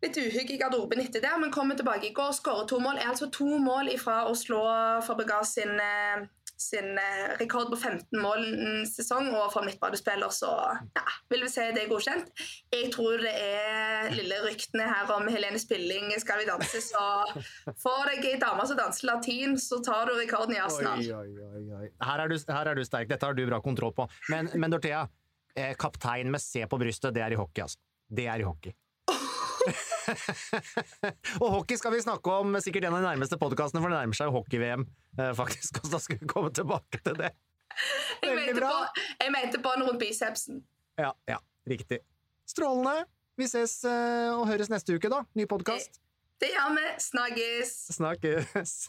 litt uhygg i garderoben etter det, men kommer tilbake i går og skårer to mål. Er altså to mål ifra å slå Fabregas sin eh, sin eh, rekord på 15 mål en sesong, og for midtbanespiller så ja, vil vi si det er godkjent. Jeg tror det er lille ryktene her om Helene Spilling skal vi danse, så får deg ei dame som danser latin, så tar du rekorden i Arsenal. Oi, oi, oi, her, er du, her er du sterk, dette har du bra kontroll på. Men, men Dorthea, eh, kaptein med C på brystet, det er i hockey, altså. Det er i hockey. <laughs> og hockey skal vi snakke om sikkert en av de nærmeste podkastene, for det nærmer seg hockey-VM, eh, faktisk. Og da skal vi komme tilbake til det. Jeg mente, på, jeg mente bånd rundt bicepsen. Ja, ja, riktig. Strålende. Vi ses uh, og høres neste uke, da. Ny podkast. Det, det gjør vi. Snakkes. Snakkes.